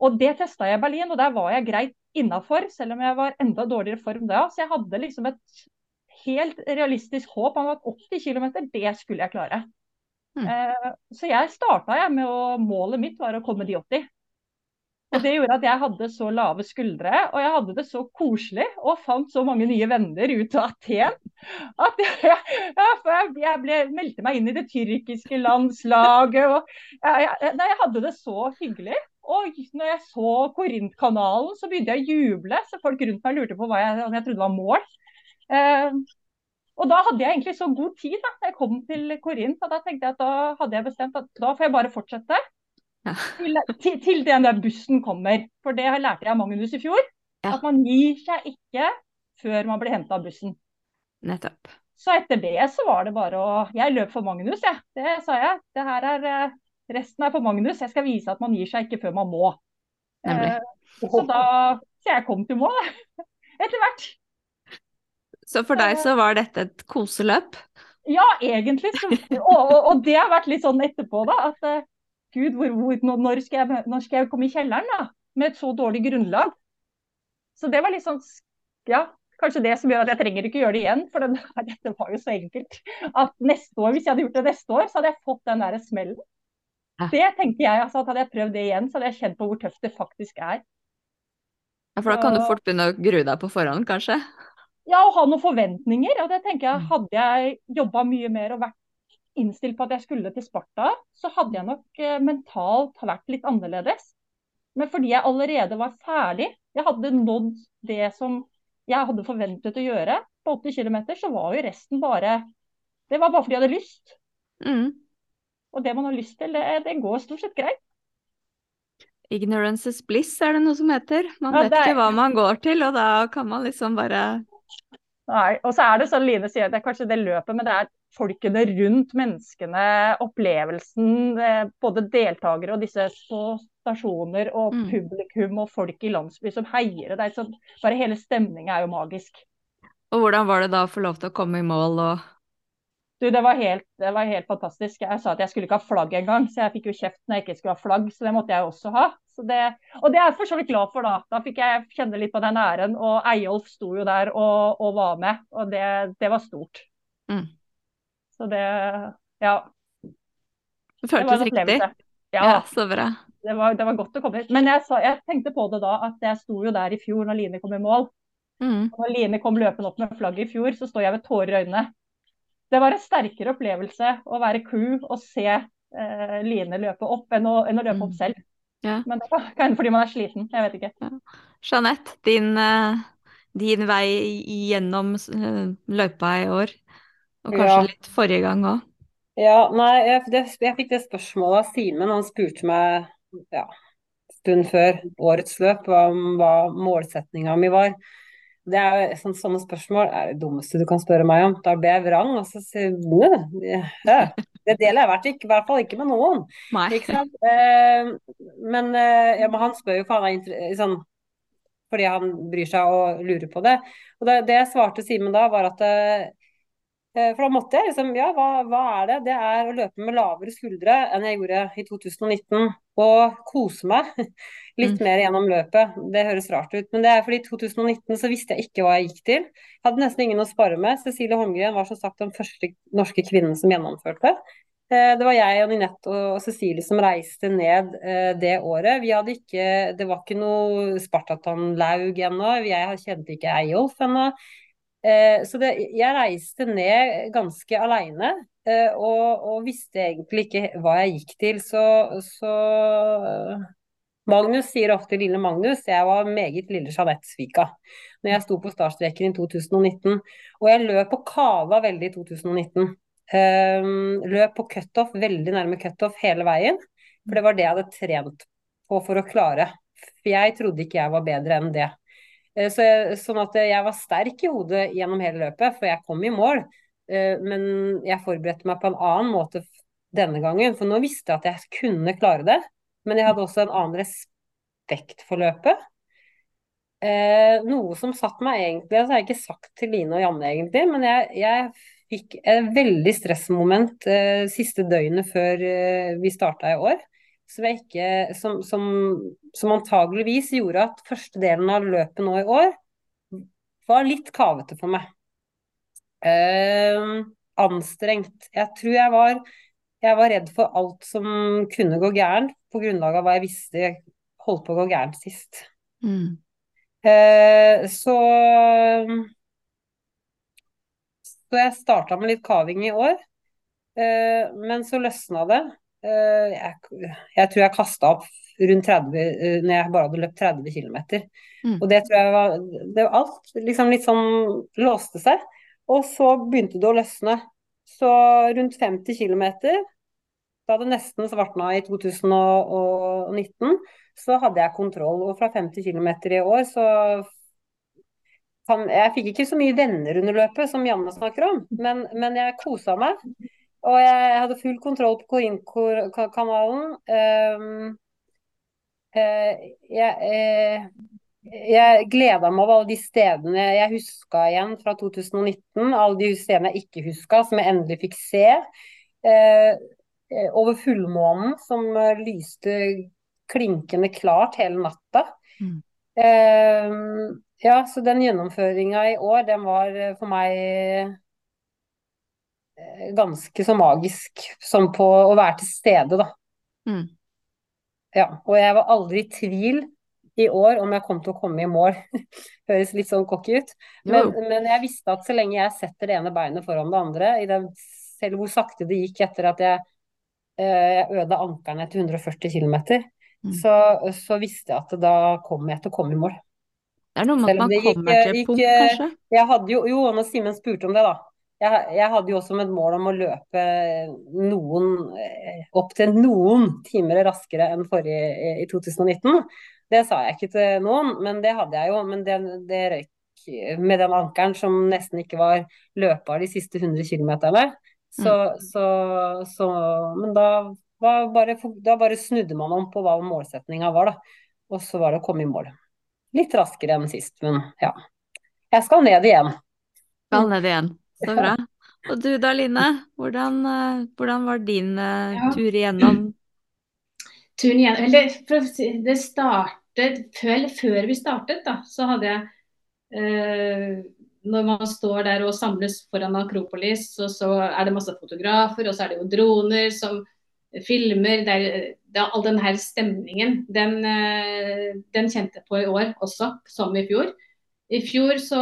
Og det testa jeg i Berlin, og der var jeg greit innafor, selv om jeg var enda dårligere form da. Så jeg hadde liksom et helt realistisk håp om at 80 km, det skulle jeg klare. Mm. Eh, så jeg starta jeg med å Målet mitt var å komme de 80. Og det gjorde at jeg hadde så lave skuldre, og jeg hadde det så koselig og fant så mange nye venner ut av Aten. At jeg, jeg, jeg ble, meldte meg inn i det tyrkiske landslaget. og jeg, jeg, jeg hadde det så hyggelig. Og når jeg så Korintkanalen, så begynte jeg å juble. Så folk rundt meg lurte på hva jeg, om jeg trodde var mål. Eh, og da hadde jeg egentlig så god tid da jeg kom til Korint. Og da tenkte jeg at da hadde jeg bestemt at da får jeg bare fortsette. Ja. Til, til, til den der bussen kommer. For det lærte jeg av Magnus i fjor. Ja. At man gir seg ikke før man blir henta av bussen. Nettopp. Så etter det så var det bare å Jeg løp for Magnus, jeg. Det sa jeg. Det her er eh, Resten er for Magnus. Jeg skal vise at man gir seg ikke før man må. Eh, så da Så jeg kom til mål. Etter hvert. Så for deg så var dette et koseløp? Ja, egentlig. Så, og, og, og det har vært litt sånn etterpå, da. At eh, gud, hvor, hvor, når, skal jeg, når skal jeg komme i kjelleren, da? Med et så dårlig grunnlag. Så det var litt sånn Ja, kanskje det som gjør at jeg trenger ikke gjøre det igjen. For den, dette var jo så enkelt. At neste år, hvis jeg hadde gjort det neste år, så hadde jeg fått den der smellen. Det tenker jeg, altså, at Hadde jeg prøvd det igjen, så hadde jeg kjent på hvor tøft det faktisk er. Ja, for da kan du fort begynne å grue deg på forhånd, kanskje? Ja, å ha noen forventninger. Og det tenker jeg, Mm. hadde jeg jobba mye mer og vært innstilt på at jeg skulle til Sparta, så hadde jeg nok eh, mentalt vært litt annerledes. Men fordi jeg allerede var ferdig, jeg hadde nådd det som jeg hadde forventet å gjøre på 80 km, så var jo resten bare Det var bare fordi jeg hadde lyst. Mm. Og det man har lyst til, det, det går stort sett greit. Ignorance is bliss, er det noe som heter. Man Ja, vet er- ikke hva man går til, og da kan man liksom bare Nei, og så er det sånn Line sier, det er kanskje det løpet, men det er folkene rundt menneskene, opplevelsen, eh, både deltakere og disse på stasjoner og Mm. publikum og folk i landsby som heier. Det er sånn, bare hele stemninga er jo magisk. Og hvordan var det da å få lov til å komme i mål og Du, det var, helt, det var helt fantastisk. Jeg sa at jeg skulle ikke ha flagg engang, så jeg fikk jo kjeft når jeg ikke skulle ha flagg, så det måtte jeg også ha. Så det, og det er jeg for så vidt glad for, da. Da fikk jeg kjenne litt på den æren. Og Eyolf sto jo der og, og var med, og det, det var stort. Mm. Så det Ja. Det føltes riktig? Ja, Ja, så bra. det var, det var godt å komme hit. Men jeg, sa, jeg tenkte på det da, at jeg sto jo der i fjor når Line kom i mål. Mm. Og når Line kom løpende opp med flagget i fjor, så står jeg med tårer i øynene. Det var en sterkere opplevelse å være crew og se eh, Line løpe opp enn å, enn å løpe opp Mm. selv. Ja. Men det kan hende fordi man er sliten. Jeg vet ikke. Jeanette, din, eh, din vei gjennom eh, løypa i år, og kanskje Ja. litt forrige gang òg. Ja, nei, jeg, det, jeg fikk det spørsmålet av Simen. Han spurte meg ja, stund før årets løp hva, hva målsettinga mi var. Det er jo sånn, Sånne spørsmål er det dummeste du kan spørre meg om. Da blir jeg vrang, og så sier ja, det deler jeg i hvert, ikke, i hvert fall ikke med noen. Eh, men, eh, ja, men han spør jo for han er sånn, fordi han bryr seg og lurer på det. Og det, det jeg svarte Simen da, var at eh, Eh, For da måtte jeg liksom, ja, hva, hva er det? Det er å løpe med lavere skuldre enn jeg gjorde i 2019. Og kose meg litt Mm. mer gjennom løpet. Det høres rart ut, men det er fordi i 2019 så visste jeg ikke hva jeg gikk til. Jeg hadde nesten ingen å spare med. Cecilie Holmgren var som sagt den første norske kvinnen som gjennomførte. Eh, Det var jeg og Ninette og Cecilie som reiste ned eh, det året. Vi hadde ikke, det var ikke noe Spartaton-laug ennå. Jeg kjente ikke Eyolf ennå. Eh, så det, jeg reiste ned ganske aleine, og, og visste egentlig ikke hva jeg gikk til. Så, så Magnus sier ofte 'lille Magnus'. Jeg var meget lille Jeanette Svika når jeg sto på startstreken i 2019. Og jeg løp og kava veldig i 2019. Um, løp på cutoff, veldig nærme cutoff hele veien. For det var det jeg hadde trent på for å klare. For jeg trodde ikke jeg var bedre enn det. Eh, Så sånn at jeg var sterk i hodet gjennom hele løpet, for jeg kom i mål. Eh, Men jeg forberedte meg på en annen måte denne gangen, for nå visste jeg at jeg kunne klare det. Men jeg hadde også en annen respekt for løpet. Eh, noe som satt meg egentlig, altså jeg har ikke sagt til Line og Janne egentlig, men jeg, jeg fikk et veldig stressmoment eh, siste døgnet før eh, vi starta i år. Som, ikke, som, som, som antageligvis gjorde at første delen av løpet nå i år var litt kavete for meg. Eh, anstrengt. Jeg tror jeg var, jeg var redd for alt som kunne gå gærent, på grunnlag av hva jeg visste holdt på å gå gærent sist. Mm. Eh, så Så jeg starta med litt kaving i år, eh, men så løsna det. Eh, jeg, jeg tror jeg kasta opp rundt 30 eh, når jeg bare hadde løpt 30 km. Mm. Og det tror jeg var det var alt liksom litt sånn låste seg. Og så begynte det å løsne. Så rundt 50 km, da det nesten svartna i 2019, så hadde jeg kontroll. Og fra 50 km i år så Jeg fikk ikke så mye venner under løpet, som Janne snakker om, men, men jeg kosa meg. Og jeg hadde full kontroll på Korinko-kanalen. Um, uh, jeg, eh, jeg gleda meg over alle de stedene jeg huska igjen fra 2019. Alle de stedene jeg ikke huska, som jeg endelig fikk se. Eh, over fullmånen, som eh, lyste klinkende klart hele natta. Mm. Eh, ja, så den gjennomføringa i år, den var eh, for meg eh, ganske så magisk som på å være til stede, da. Mm. Ja, og jeg var aldri i tvil i år om jeg kom til å komme i mål. Høres litt sånn cocky ut. Men, men jeg visste at så lenge jeg setter det ene beinet foran det andre, i den, selv hvor sakte det gikk etter at jeg, eh, jeg ødela ankelen etter 140 km, Mm. så, så visste jeg at da kommer jeg til å komme i mål. Det er noe med at man gikk- kommer til et punkt, eh, kanskje. Jeg hadde jo, jo, når Simen spurte om det, da. Jeg, jeg hadde jo også et mål om å løpe noen eh, opptil noen timer raskere enn forrige i 2019. Det sa jeg ikke til noen, men det hadde jeg jo. Men det, det røyk med den ankelen som nesten ikke var løpbar de siste 100 km. Så, så, så Men da, var bare, da bare snudde man om på hva målsettinga var, da. Og så var det å komme i mål. Litt raskere enn sist, men ja. Jeg skal ned igjen. Skal ned igjen. Så bra. Og du da, Line. Hvordan, eh, hvordan var din uh, tur igjennom turen igjen. Eller det startet før, før vi startet, da, så hadde jeg eh, Når man står der og samles foran Akropolis, og så er det masse fotografer, og så er det jo droner som filmer. Det er, det er all den her stemningen. Den, eh, den kjente på i år også, som i fjor. I fjor så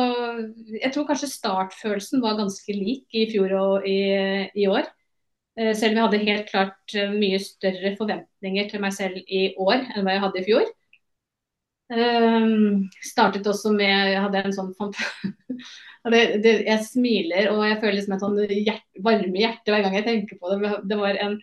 Jeg tror kanskje startfølelsen var ganske lik i fjor og i, i år. Eh, Selv om jeg hadde helt klart eh, mye større forventninger til meg selv i år enn hva jeg hadde i fjor. Um, startet også med Jeg hadde en sånn det, det, Jeg smiler og jeg føler liksom et sånn hjert, varme hjerte hver gang jeg tenker på det. Det var en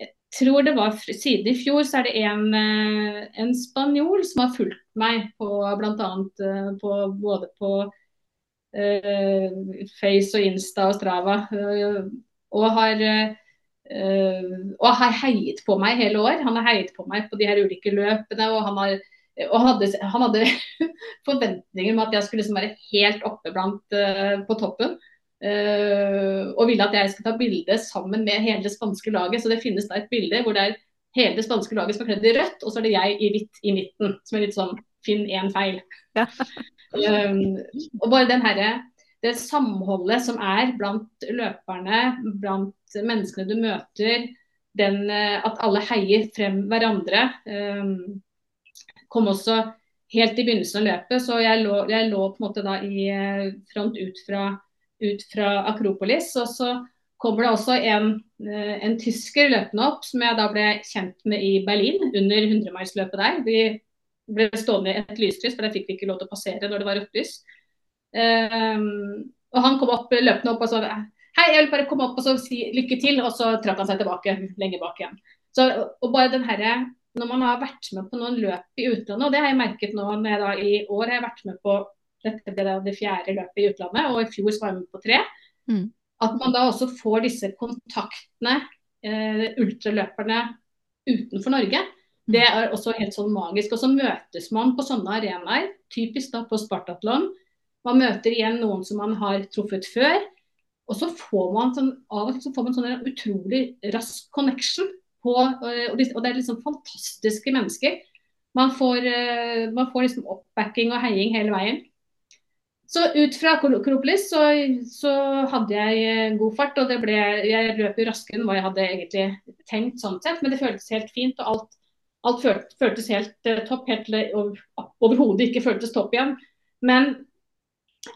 Jeg tror det var siden i fjor så er det en, eh, en spanjol som har fulgt meg på bl.a. Eh, på både på uh, Face og Insta og Strava. Uh, og har uh, og har heiet på meg hele år. Han har heiet på meg på de her ulike løpene. og han har hadde, han hadde forventninger om at jeg skulle liksom være helt oppe blant, uh, på toppen. Uh, og ville at jeg skulle ta bilde sammen med hele det spanske laget. Så det finnes da et bilde hvor det er hele det spanske laget som er kledd i rødt, og så er det jeg i hvitt i midten. Som er litt sånn finn én feil. Ja. um, og bare den herre det samholdet som er blant løperne, blant menneskene du møter, den, at alle heier frem hverandre. Um, kom også helt i begynnelsen av løpet, så jeg lå, jeg lå på en måte da i eh, front ut fra, ut fra Akropolis. Og så kommer det også en, eh, en, tysker løpende opp, som jeg da ble kjent med i Berlin under 100-milsløpet der. Vi ble stående i et lyskryss, for der fikk vi ikke lov til å passere når det var rødt lys. Um, og han kom opp løpende opp og sa hei, jeg vil bare komme opp og si lykke til, og så trakk han seg tilbake lenge bak igjen. Så, og bare den herre når man har vært med på noen løp i utlandet, og det har jeg merket nå når jeg da i år har jeg vært med på dette ble det fjerde løpet i utlandet, og i fjor var jeg med på tre. Mm. At man da også får disse kontaktene, eh, ultraløperne utenfor Norge. Det mm. er også helt sånn magisk. Og så møtes man på sånne arenaer, typisk da på Spartatlon. Man møter igjen noen som man har truffet før. Og så får man sånn, av og til så får man sånn utrolig rask connection på eh, Og det er liksom fantastiske mennesker. Man får, eh, man får liksom oppbacking og heiing hele veien. Så ut fra Akropolis så, så, hadde jeg eh, god fart, og det ble, jeg løp jo raskere enn hva jeg hadde egentlig tenkt. sånn sett, Men det føltes helt fint, og alt, alt føltes, føltes helt uh, topp. Helt overhodet ikke føltes topp igjen. Men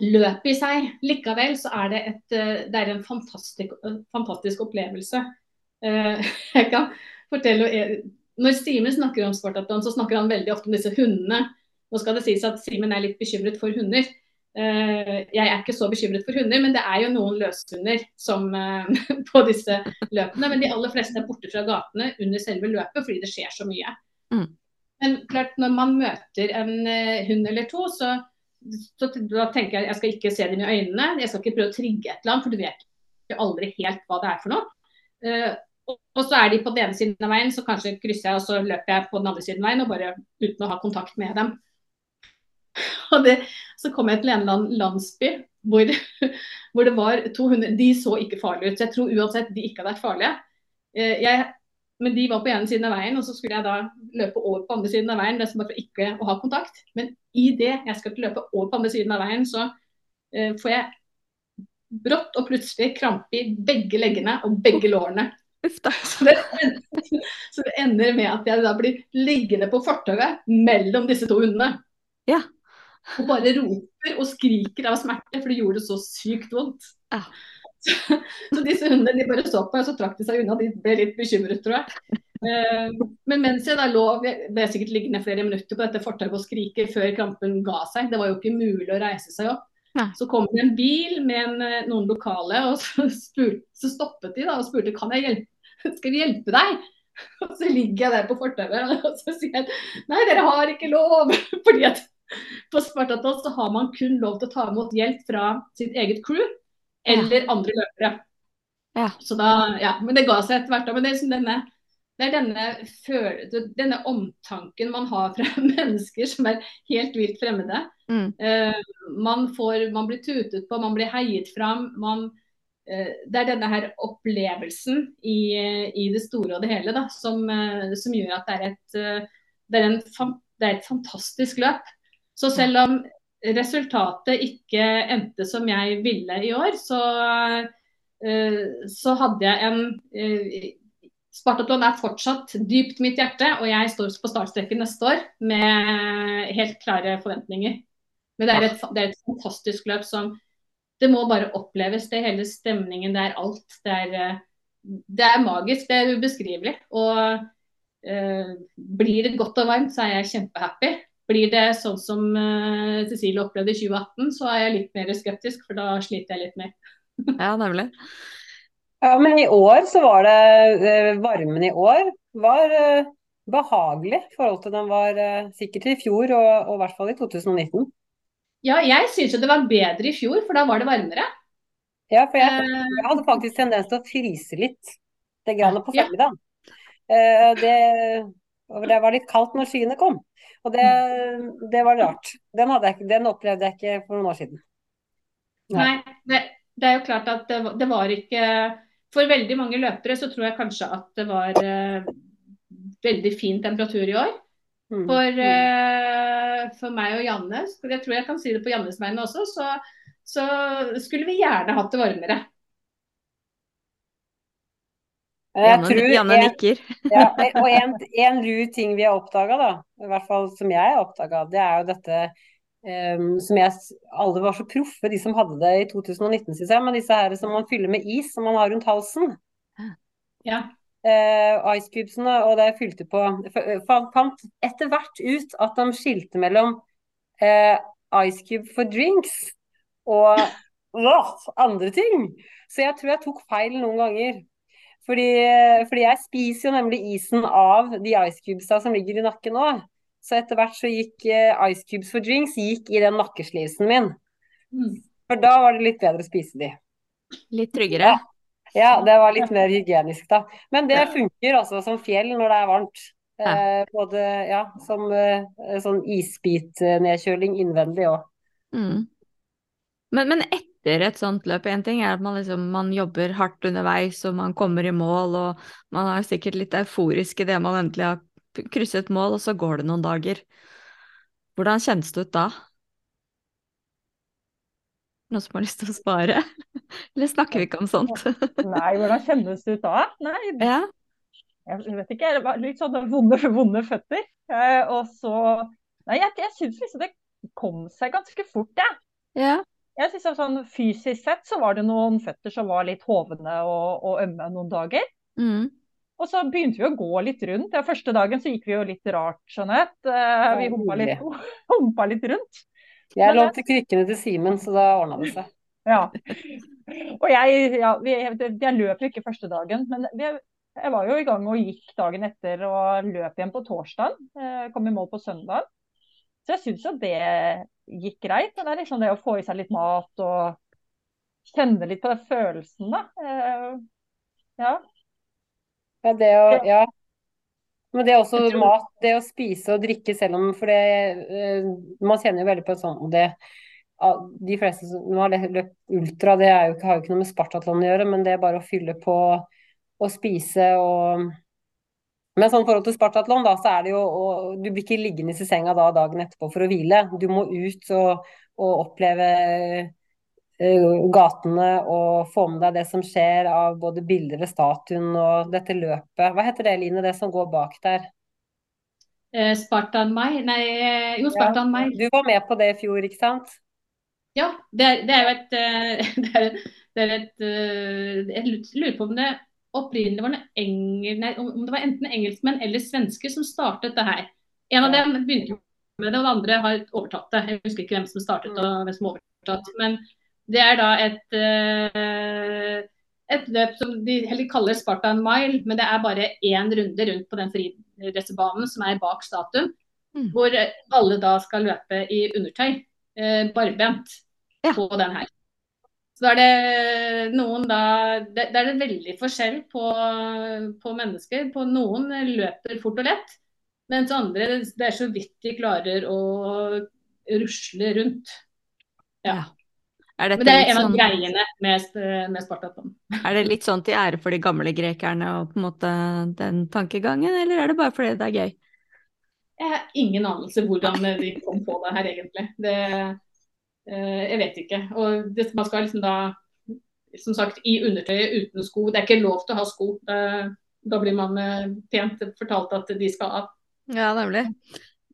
løpet i seg, likevel så er det, et, det er en fantastisk, fantastisk opplevelse. Eh, jeg kan fortelle Når Simen snakker om Spartaton, så snakker han veldig ofte om disse hundene. Nå skal det sies at Simen er litt bekymret for hunder. Eh, jeg er ikke så bekymret for hunder, men det er jo noen løshunder som, eh, på disse løpene. Men de aller fleste er borte fra gatene under selve løpet fordi det skjer så mye. Mm. Men klart, når man møter en hund eller to, så, så da tenker jeg jeg skal ikke se dem i øynene. Jeg skal ikke prøve å trigge et eller annet, for du vet aldri helt hva det er for noe. Og så er de på den ene siden av veien, så kanskje krysser jeg og så løper jeg på den andre siden av veien og bare uten å ha kontakt med dem. Og det, så kom jeg til en landsby hvor, hvor det var 200 De så ikke farlige ut. Så jeg tror uansett de ikke hadde vært farlige. Eh, jeg, men de var på ene siden av veien, og så skulle jeg da løpe over på andre siden av veien. Det som var for ikke å ha kontakt. Men i det jeg skal løpe over på andre siden av veien, så uh, får jeg brått og plutselig krampe i begge leggene og begge lårene. Så det, så det, ender med at jeg da blir liggende på fortauet mellom disse to hundene. Ja. Og bare roper og skriker av smerte, for det gjorde det så sykt vondt. Ja. Så, så, disse hundene de bare så på meg, og så trakk de seg unna. De ble litt bekymret, tror jeg. Uh, men mens jeg da lå, jeg ble sikkert liggende flere minutter på dette fortauet og skrike før krampen ga seg. Det var jo ikke mulig å reise seg opp. Nei. Så kom det en bil med en, eh, noen lokale, og så, spurte, så, stoppet de da og spurte kan jeg hjelpe, skal vi hjelpe deg. Og så ligger jeg der på fortauet og så sier jeg nei, dere har ikke lov. Fordi at på Spartatos så har man kun lov til å ta imot hjelp fra sitt eget crew eller ja. andre løpere. Ja. Så da, ja, Men det ga seg etter hvert. Men det er, liksom denne, det er denne, denne, omtanken man har fra mennesker som er helt vilt fremmede. Mm. Uh, man, får, man blir tutet på, man blir heiet fram. man Eh, det er denne her opplevelsen i, i, det store og det hele da, som, eh, som gjør at det er, et, eh, det, er en, det er, et, fantastisk løp. Så selv om resultatet ikke endte som jeg ville i år, så, så hadde jeg en Spartatlon er fortsatt dypt mitt hjerte, og jeg står på startstreken neste år med helt klare forventninger. Men det er et, det er et fantastisk løp som det må bare oppleves. Det hele stemningen, det er alt. Det er, eh, det er magisk. Det er ubeskrivelig. Og eh, blir det godt og varmt, så er jeg kjempehappy. Blir det sånn som uh, Cecilie opplevde i 2018, så er jeg litt mer skeptisk, for da sliter jeg litt mer. ja, nemlig. Ja, men i år så var det Varmen i år var behagelig i forhold til den var sikkert i fjor, og, og i hvert fall i 2019. Ja, jeg syns jo det var bedre i fjor, for da var det varmere. Ja, for jeg, jeg hadde faktisk tendens til å fryse litt det grann på formiddagen. Ja. Det, det var litt kaldt når skyene kom. Og det, det var rart. Den, jeg, den, opplevde jeg ikke for noen år siden. Nei, Nei det, det, er jo klart at det, det, var ikke For veldig mange løpere så tror jeg kanskje at det var uh, veldig fin temperatur i år. Mm. For, uh, for, meg og Janne, jeg tror jeg kan si det på Jannes vegne også, så, så skulle vi gjerne hatt det varmere. Janne, tror, Janne en, nikker. ja, og en, en lur ting vi har oppdaga, i hvert fall som jeg har oppdaga, det er jo dette um, som jeg Alle var så proffe, de som hadde det i 2019, syns jeg. Men disse her som man fyller med is, som man har rundt halsen. Ja. Uh, ice cubesene, og det jeg fylte på Fant etter hvert ut at de skilte mellom uh, ice cube for drinks og uh, andre ting. Så jeg tror jeg tok feil noen ganger. Fordi, fordi, jeg spiser jo nemlig isen av de ice cubesa som ligger i nakken nå. Så etter hvert så gikk uh, ice cubes for drinks gikk i den nakkeslivsen min. Mm. For da var det litt bedre å spise de. Litt tryggere? Ja. Ja. det var litt mer hygienisk da. Men det funker altså som fjell når det er varmt. Eh, både ja, som eh, sånn isbitnedkjøling innvendig òg. Mm. Men, men etter et sånt løp. Én ting er at man, liksom, man jobber hardt underveis og man kommer i mål, og man er sikkert litt euforisk idet man endelig har krysset mål, og så går det noen dager. Hvordan kjennes det ut da? Noen som har lyst til å spare? Eller snakker vi ikke om sånt? Nei, hvordan kjennes det ut da? Nei, ja. jeg vet ikke. Det var litt sånn vonde, vonde føtter. Eh, og så Nei, jeg, jeg syns liksom det kom seg ganske fort, jeg. Ja. Jeg synes sånn Fysisk sett så var det noen føtter som var litt hovne og, og ømme noen dager. Mm. Og så begynte vi å gå litt rundt. Den første dagen så gikk vi jo litt rart, Jeanette. Eh, vi humpa litt, humpa litt rundt. Jeg lånte krykkene til Simen, så da ordna det seg. Ja. Og jeg, ja, vi, jeg løp jo ikke første dagen, men vi, jeg var jo i gang og gikk dagen etter og løp igjen på torsdag. Eh, kom i mål på søndag. Så jeg syns jo det gikk greit. Men det er liksom det å få i seg litt mat og kjenne litt på den følelsen, da. Eh, ja. Ja, det å Ja. Men det er også tror... mat, det å spise og drikke selv om For det uh, Man kjenner jo veldig på sånn det De fleste som har løpt ultra, det jo, har jo ikke noe med Spartatlon å gjøre, men det er bare å fylle på og spise og men sånn forhold til Spartatlon, da, så er det jo og, Du blir ikke liggende i senga da dagen etterpå for å hvile. Du må ut og, og oppleve gatene og få med deg det som skjer av både bilder ved statuen og dette løpet. Hva heter det, Line, det som går bak der? Eh, Spartan Mai? Nei, eh, jo, Spartan Mai. du var med på det i fjor, ikke sant? Ja, det er, det er jo et, det er, det er et Jeg lurer på om det opprinnelig var engel, nei, om det var enten engelskmenn eller svensker som startet det her. En av dem begynte med det, og den andre har overtatt det. Jeg husker ikke hvem som startet og hvem som overtatt. Men det er da et, uh, et løp som de heller kaller Spartan Mile, men det er bare én runde rundt på den friidrettsbanen som er bak statuen. Mm. Hvor alle da skal løpe i undertøy, uh, barbent, ja. på den her. Så er det noen da Det, det er det veldig forskjell på, på, mennesker. På noen løper fort og lett, mens andre det er så vidt de klarer å rusle rundt. Ja. Men det er en av sånn, greiene med, med Spartaton. Er det litt sånn til ære for de gamle grekerne og på en måte den tankegangen, eller er det bare fordi det er gøy? Jeg har ingen anelse hvordan de kom på det her, egentlig. Det, Eh, jeg vet ikke. Og det, man skal liksom da som sagt i undertøyet uten sko. Det er ikke lov til å ha sko. Da blir man eh, pent fortalt at de skal av. Ja, nemlig.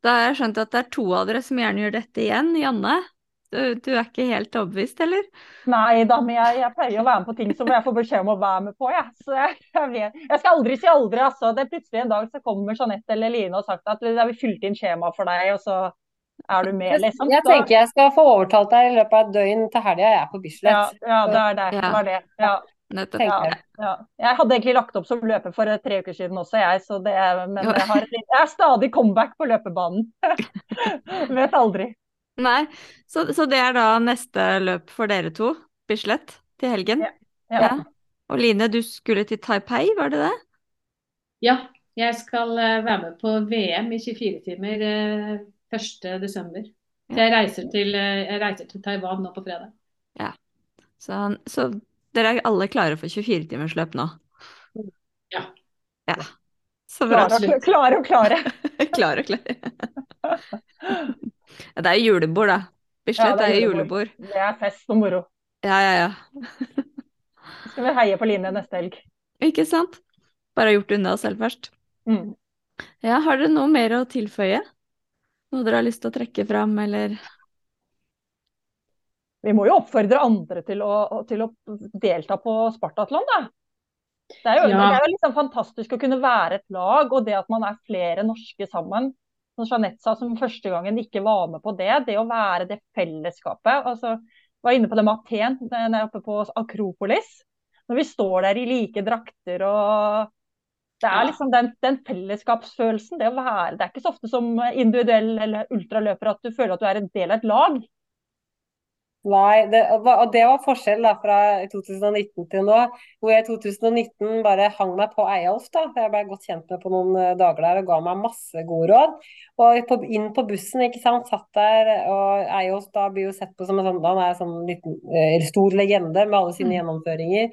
Da har jeg skjønt at det er to av dere som gjerne gjør dette igjen. Janne, du, du er ikke helt overbevist, eller? Nei da, men jeg, jeg, pleier å være med på ting som jeg får beskjed om å være med på. Ja. Så jeg, jeg, vet. jeg skal aldri si aldri. altså. Det er Plutselig en dag så kommer Jeanette eller Line og sagt at vi har fylt inn skjema for deg, og så Er du med, liksom? Jeg tenker jeg skal få overtalt deg i løpet av et døgn til helga jeg er på Ja, Bislett. ja, det er det. Ja. Det var det. Ja, ja, ja. Jeg hadde egentlig lagt opp som løper for tre uker siden også, jeg. Så det er, men jeg, har, jeg er stadig comeback på løpebanen. Vet aldri. Nei, så, så det er da neste løp for dere to, Bislett, til helgen? Ja. Og Line, du skulle til Taipei, var det det? Ja, jeg skal eh, være med på VM i 24 timer eh, 1.12. Så jeg reiser, til, eh, jeg reiser til Taiwan nå på fredag. Så, så dere er alle klare for 24-timersløp nå? Ja. Ja. Så bra. Klare, og- klare klare. og klare. Ja, det er jo julebord, da. Bislett Ja, er er julebord. julebord. Det er fest og moro. Ja, ja, ja. Så skal vi heie på Line neste helg. Ikke sant? Bare gjort unna oss selv først. Mm. Ja, har dere noe mer å tilføye? Noe dere har lyst til å trekke fram, eller? Vi må jo oppfordre andre til å, til å delta på Spartatlon, da. Det er jo, Ja. det er jo liksom fantastisk å kunne være et lag, og det at man er flere norske sammen. Som Jeanette sa, som første gangen ikke var med på det. Det å være det fellesskapet. altså var inne på det med Aten, den er oppe på Akropolis. Når vi står der i like drakter og Det er liksom den, den fellesskapsfølelsen. Det å være Det er ikke så ofte som individuell eller ultraløper at du føler at du er en del av et lag. Nei, det, og det var forskjell da fra 2019 til nå. Hvor jeg i 2019 bare hang meg på Eyolf. da, Jeg ble godt kjent med på noen eh, dager der og ga meg masse gode råd. Og på, inn på bussen, ikke sant, satt der, og Eyolf da blir jo sett på som en sånn Han er en sånn liten, eh, stor legende med alle sine Mm. gjennomføringer.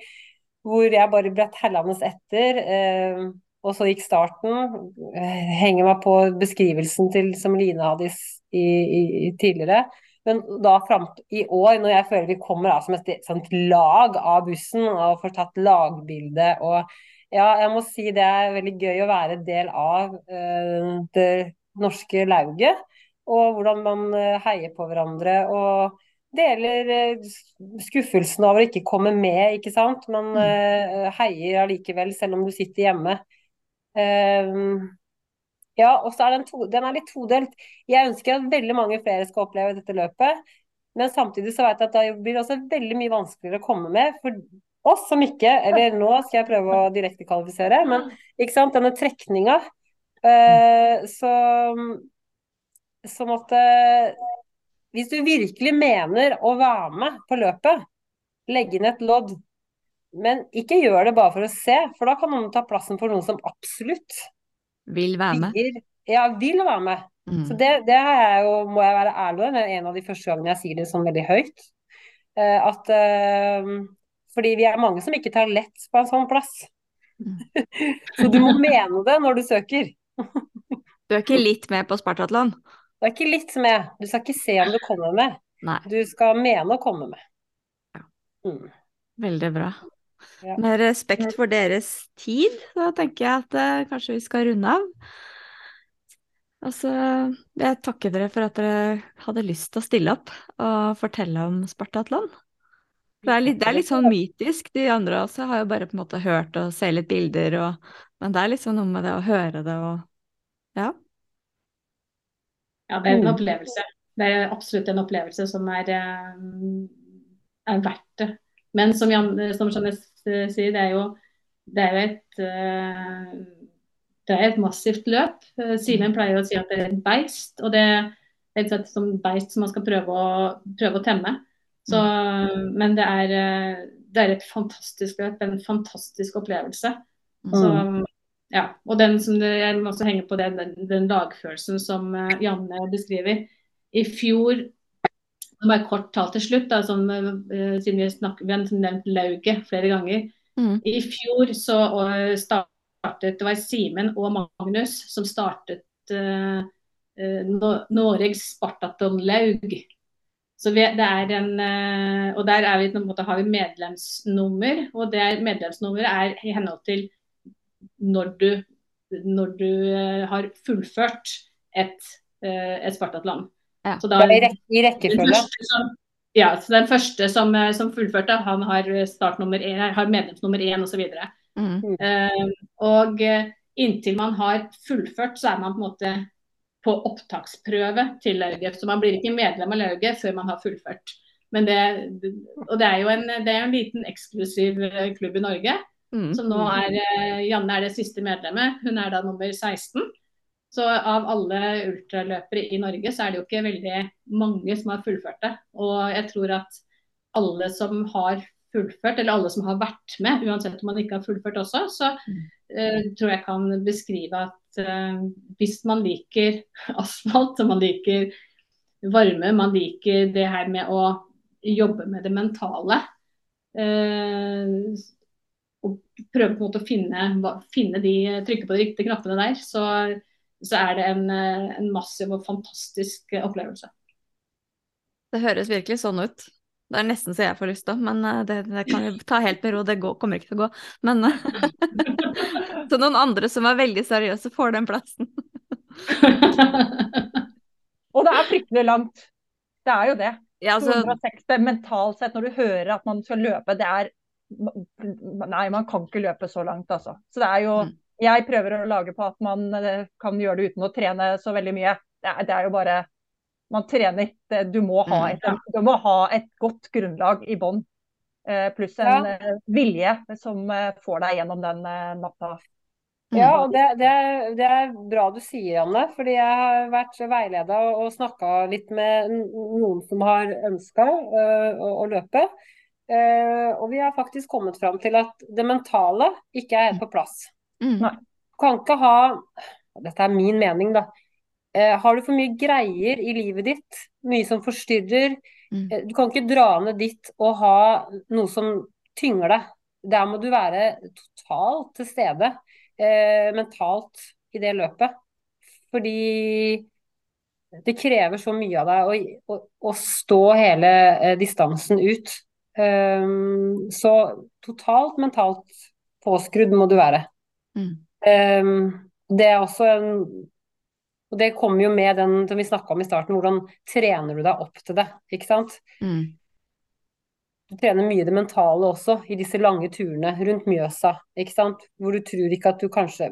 Hvor jeg bare ble tellende etter. Eh, og så gikk starten. Eh, henger meg på beskrivelsen til, som Line hadde i, i, i, i tidligere. Men da fram i år, når jeg føler vi kommer av som et sånt lag av bussen og får tatt lagbilde og Ja, jeg må si det er veldig gøy å være del av uh, det norske lauget. Og hvordan man eh, heier på hverandre og deler eh, skuffelsen over å ikke komme med, ikke sant. Man eh, heier allikevel, selv om du sitter hjemme. Ja, og så er den, to, den er litt todelt. Jeg ønsker at veldig mange flere skal oppleve dette løpet. Men samtidig så vet jeg at da blir det også veldig mye vanskeligere å komme med for oss som ikke Eller nå skal jeg prøve å direktekvalifisere, men ikke sant, denne trekninga. Uh, så sånn at eh, Hvis du virkelig mener å være med på løpet, legge inn et lodd. Men ikke gjør det bare for å se, for da kan noen ta plassen for noen som absolutt Vil være med? vil, ja, vil være med. Mm. Så det, det jeg jo, må jeg være ærlig med, det er en av de første gangene jeg sier det sånn veldig høyt. Uh, at uh, Fordi vi er mange som ikke tar lett på en sånn plass. Mm. Så du må mene det når du søker. Du er ikke litt med på Spartatlon? Du er ikke litt med. Du skal ikke se om du kommer med. Nei. Du skal mene å komme med. Ja. Mm. Veldig bra. Ja. Med respekt for deres tid, da tenker jeg at eh, kanskje vi skal runde av. Og så vil jeg takke dere for at dere hadde lyst til å stille opp og fortelle om Spartatlon. Det er litt, det er litt sånn mytisk. De andre også har jo bare på en måte hørt og ser litt bilder, og, men det er liksom noe med det å høre det og Ja. Ja, det er en Mm. opplevelse. Det er absolutt en opplevelse som er, eh, er verdt det. Men som, Jan, som Jeanette sier, det er jo, det er jo et, eh, det er et massivt løp. Eh, Simen pleier å si at det er et beist, og det er et som beist som man skal prøve å, prøve å temme. Så, men det er, eh, det er et fantastisk løp, en fantastisk opplevelse. Så, ja, og den som det, jeg må også henge på det, den, den lagfølelsen som eh, Janne beskriver. I fjor, bare kort talt til slutt, da, som, uh, siden vi, snakker, vi har nevnt lauget flere ganger. Mm. I fjor så uh, startet det var Simen og Magnus som startet uh, Noregs Spartaton-laug. Så vi, det er en, og der er vi, på en måte, har vi medlemsnummer, og det er, medlemsnummeret er i henhold til når du, når du har fullført et, et Spartatland. Ja. Så da, i, rekkefølge. som, ja, så den første som, eh, som fullførte, han har startnummer én, har medlemsnummer én osv. Mm. Uh, og eh, inntil man har fullført, så er man på en måte på opptaksprøve til lauget. Så man blir ikke medlem av lauget før man har fullført. Men det, og det er jo en, det er en liten eksklusiv eh, klubb i Norge. Mm. Som nå er Janne er det siste medlemmet. Hun er da nummer 16. Så av alle ultraløpere i Norge, så er det jo ikke veldig mange som har fullført det. Og jeg tror at alle som har fullført, eller alle som har vært med, uansett om man ikke har fullført også, så uh, tror jeg kan beskrive at uh, hvis man liker asfalt, og man liker varme, man liker det her med å jobbe med det mentale. uh, og prøve på en måte å finne, finne de, trykke på de riktige knappene der, så, så er det en, en, massiv og fantastisk opplevelse. Det høres virkelig sånn ut. Det er nesten så jeg får lyst til, men eh, det, det kan vi ta helt med ro. Det går, kommer ikke til å gå. Men Så noen andre som er veldig seriøse, får den plassen. og det er fryktelig langt. Det er jo det. Ja, altså... 260 mentalt sett, når du hører at man skal løpe, det er Nei, man kan ikke løpe så langt, altså. Så det er jo mm. Jeg prøver å lage på at man eh, kan gjøre det uten å trene så veldig mye. Det er, det er jo bare Man trener Du må ha mm. et, du må ha et godt grunnlag i bånn. Eh, pluss en ja. Eh, vilje som får deg gjennom den natta. Ja, og det, det, det, er, bra du sier, Anne. Fordi jeg har vært veileda og, og snakka litt med noen som har ønska uh, å, å, løpe. Uh, og vi har faktisk kommet fram til at det mentale ikke er helt på plass. Mm. Du kan ikke ha Dette er min mening, da. Eh, har du for mye greier i livet ditt, mye som forstyrrer, mm. du kan ikke dra ned dit og ha noe som tynger deg. Der må du være totalt til stede eh, mentalt i det løpet. Fordi det krever så mye av deg å, å, å stå hele eh, distansen ut. Um, så totalt mentalt påskrudd må du være. Mm. Um, det er også en Og det kommer jo med den som vi snakka om i starten, hvordan trener du deg opp til det, ikke sant. Mm. Du trener mye det mentale også i disse lange turene rundt Mjøsa, ikke sant. Hvor du tror ikke at du kanskje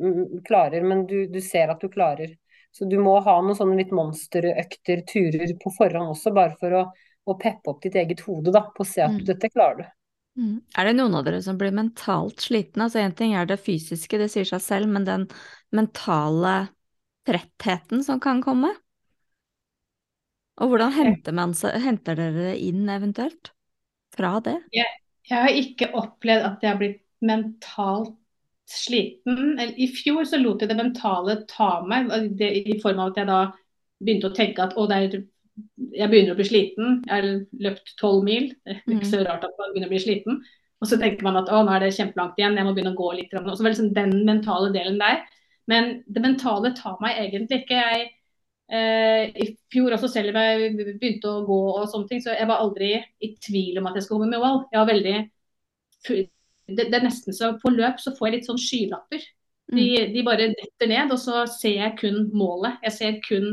klarer, men du, du ser at du klarer. Så du må ha noen sånne litt monsterøkter, turer på forhånd også, bare for å, å peppe opp ditt eget hode, da, på å se at mm. dette klarer du. Mm. Er det noen av dere som blir mentalt slitne? Altså Én ting er det fysiske, det sier seg selv, men den mentale trettheten som kan komme? Og hvordan henter, man, henter dere det inn eventuelt? fra det? Jeg, jeg har ikke opplevd at jeg har blitt mentalt sliten. I fjor så lot jeg det mentale ta meg, det, i form av at jeg da begynte å tenke at å, er, jeg begynner å bli sliten. Jeg har løpt tolv mil. Det er ikke så mm. rart at man begynner å bli sliten. Og så tenker man at å, nå er det kjempelangt igjen, jeg må begynne å gå litt. Og så liksom den mentale delen der. Men det mentale tar meg egentlig ikke. Jeg Eh, I fjor også, selv om jeg begynte å gå og sånne ting, så jeg var aldri i tvil om at jeg skulle komme med valg. Jeg var veldig det, det, er nesten så På løp så får jeg litt sånn skylapper. De, mm. de, bare detter ned, og så ser jeg kun målet. Jeg ser kun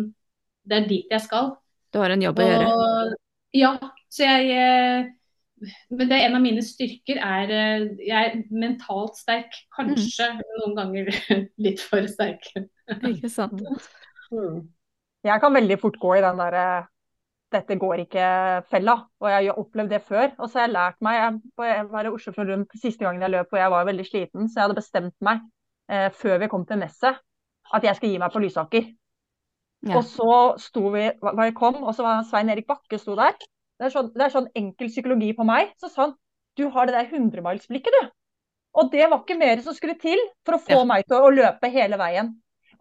Det er dit jeg skal. Du har en jobb å gjøre? Ja. Så jeg eh, Men det er en av mine styrker er eh, Jeg er mentalt sterk. Kanskje mm. noen ganger litt for sterk. Ikke sant. Mm jeg kan veldig fort gå i den derre dette går ikke-fella. Og jeg har opplevd det før. Og så har jeg lært meg jeg var i Oslo Rundt siste gangen jeg løp, og jeg var veldig sliten, så jeg hadde bestemt meg eh, før vi kom til messet at jeg skal gi meg på Lysaker. Ja. Og så sto vi jeg kom, og så var Svein Erik Bakke sto der. Det er, sånn, det er sånn enkel psykologi på meg. Så sa han du har det der hundremilsblikket, du. Og det var ikke mer som skulle til for å få ja. meg til å løpe hele veien.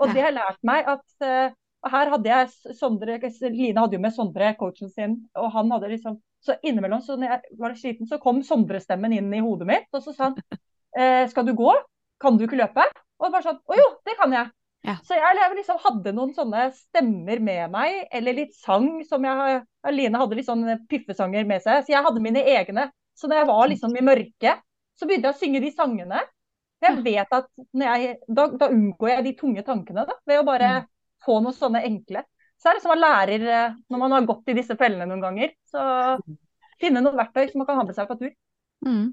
Og det har lært meg at uh, her hadde jeg Sondre, Line hadde jo med Sondre, coachen sin, og han hadde liksom Så innimellom, så når jeg var sliten, så kom Sondre-stemmen inn i hodet mitt, og så sa han eh, Skal du gå? Kan du ikke løpe? Og bare sånn Å jo, det kan jeg. Ja. Så jeg liksom hadde noen sånne stemmer med meg, eller litt sang som jeg Line hadde litt sånn piffesanger med seg, så jeg hadde mine egne. Så da jeg var liksom i mørket, så begynte jeg å synge de sangene. Jeg vet at jeg, da, da, unngår jeg de tunge tankene da, ved å bare mm få noe sånne enkle. Så er det som man lærer eh, når man har gått i disse fellene noen ganger. Så finne noen verktøy som man kan ha med seg på tur. Mm.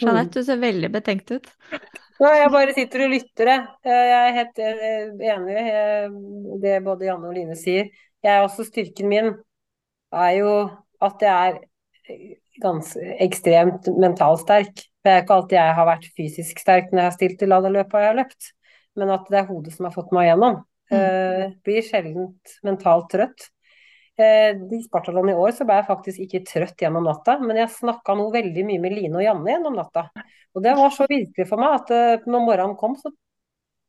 Jeanette, du ser veldig betenkt ut. Nei, jeg bare sitter og lytter, jeg. Eh, jeg er helt eh, enig i det både Janne og Line sier. Jeg er også styrken min er jo at jeg er ganske ekstremt mentalsterk. For Det er ikke alltid jeg har vært fysisk sterk når jeg har stilt i løpet og jeg har løpt, men at det er hodet som har fått meg gjennom. Mm. Uh, blir sjelden mentalt trøtt. Uh, I Spartalon i år så ble jeg faktisk ikke trøtt gjennom natta, men jeg snakka nå veldig mye med Line og Janne gjennom natta. Og det var så virkelig for meg at uh, når morgenen kom, så,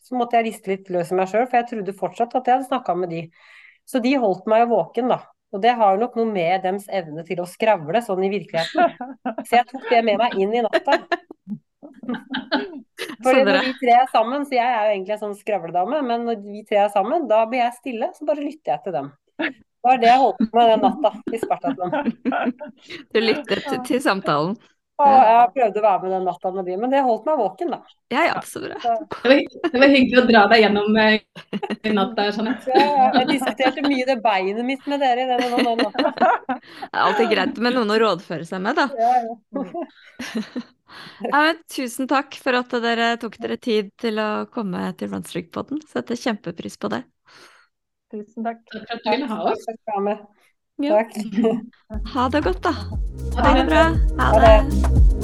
så, måtte jeg riste litt løs i meg sjøl, for jeg trodde fortsatt at jeg hadde snakka med de. Så de holdt meg våken, da. Og det har nok noe med dems evne til å skravle sånn i virkeligheten. Så jeg tok det med meg inn i natta. For når vi tre er sammen, så jeg er jo egentlig en sånn skravledame, men når vi tre er sammen, da blir jeg stille, så bare lytter jeg til dem. Det var det jeg holdt på med den natta i Spartatlon. Du lyttet til, samtalen? Og jeg prøvde å være med den natta med de, men det holdt meg våken, da. Ja, ja, så bra. Det var, det var hyggelig å dra deg gjennom uh, natta, Jeanette. Ja, jeg diskuterte mye det beinet mitt med dere i den natta. Det er alltid greit med noen å rådføre seg med, da. Ja, ja. ja, tusen takk for at dere tok dere tid til å komme til Runstreak-podden. Setter kjempepris på det. Tusen takk. Takk for at du ville ha oss. Takk. Ha det godt, da. Ha det bra. Ha det.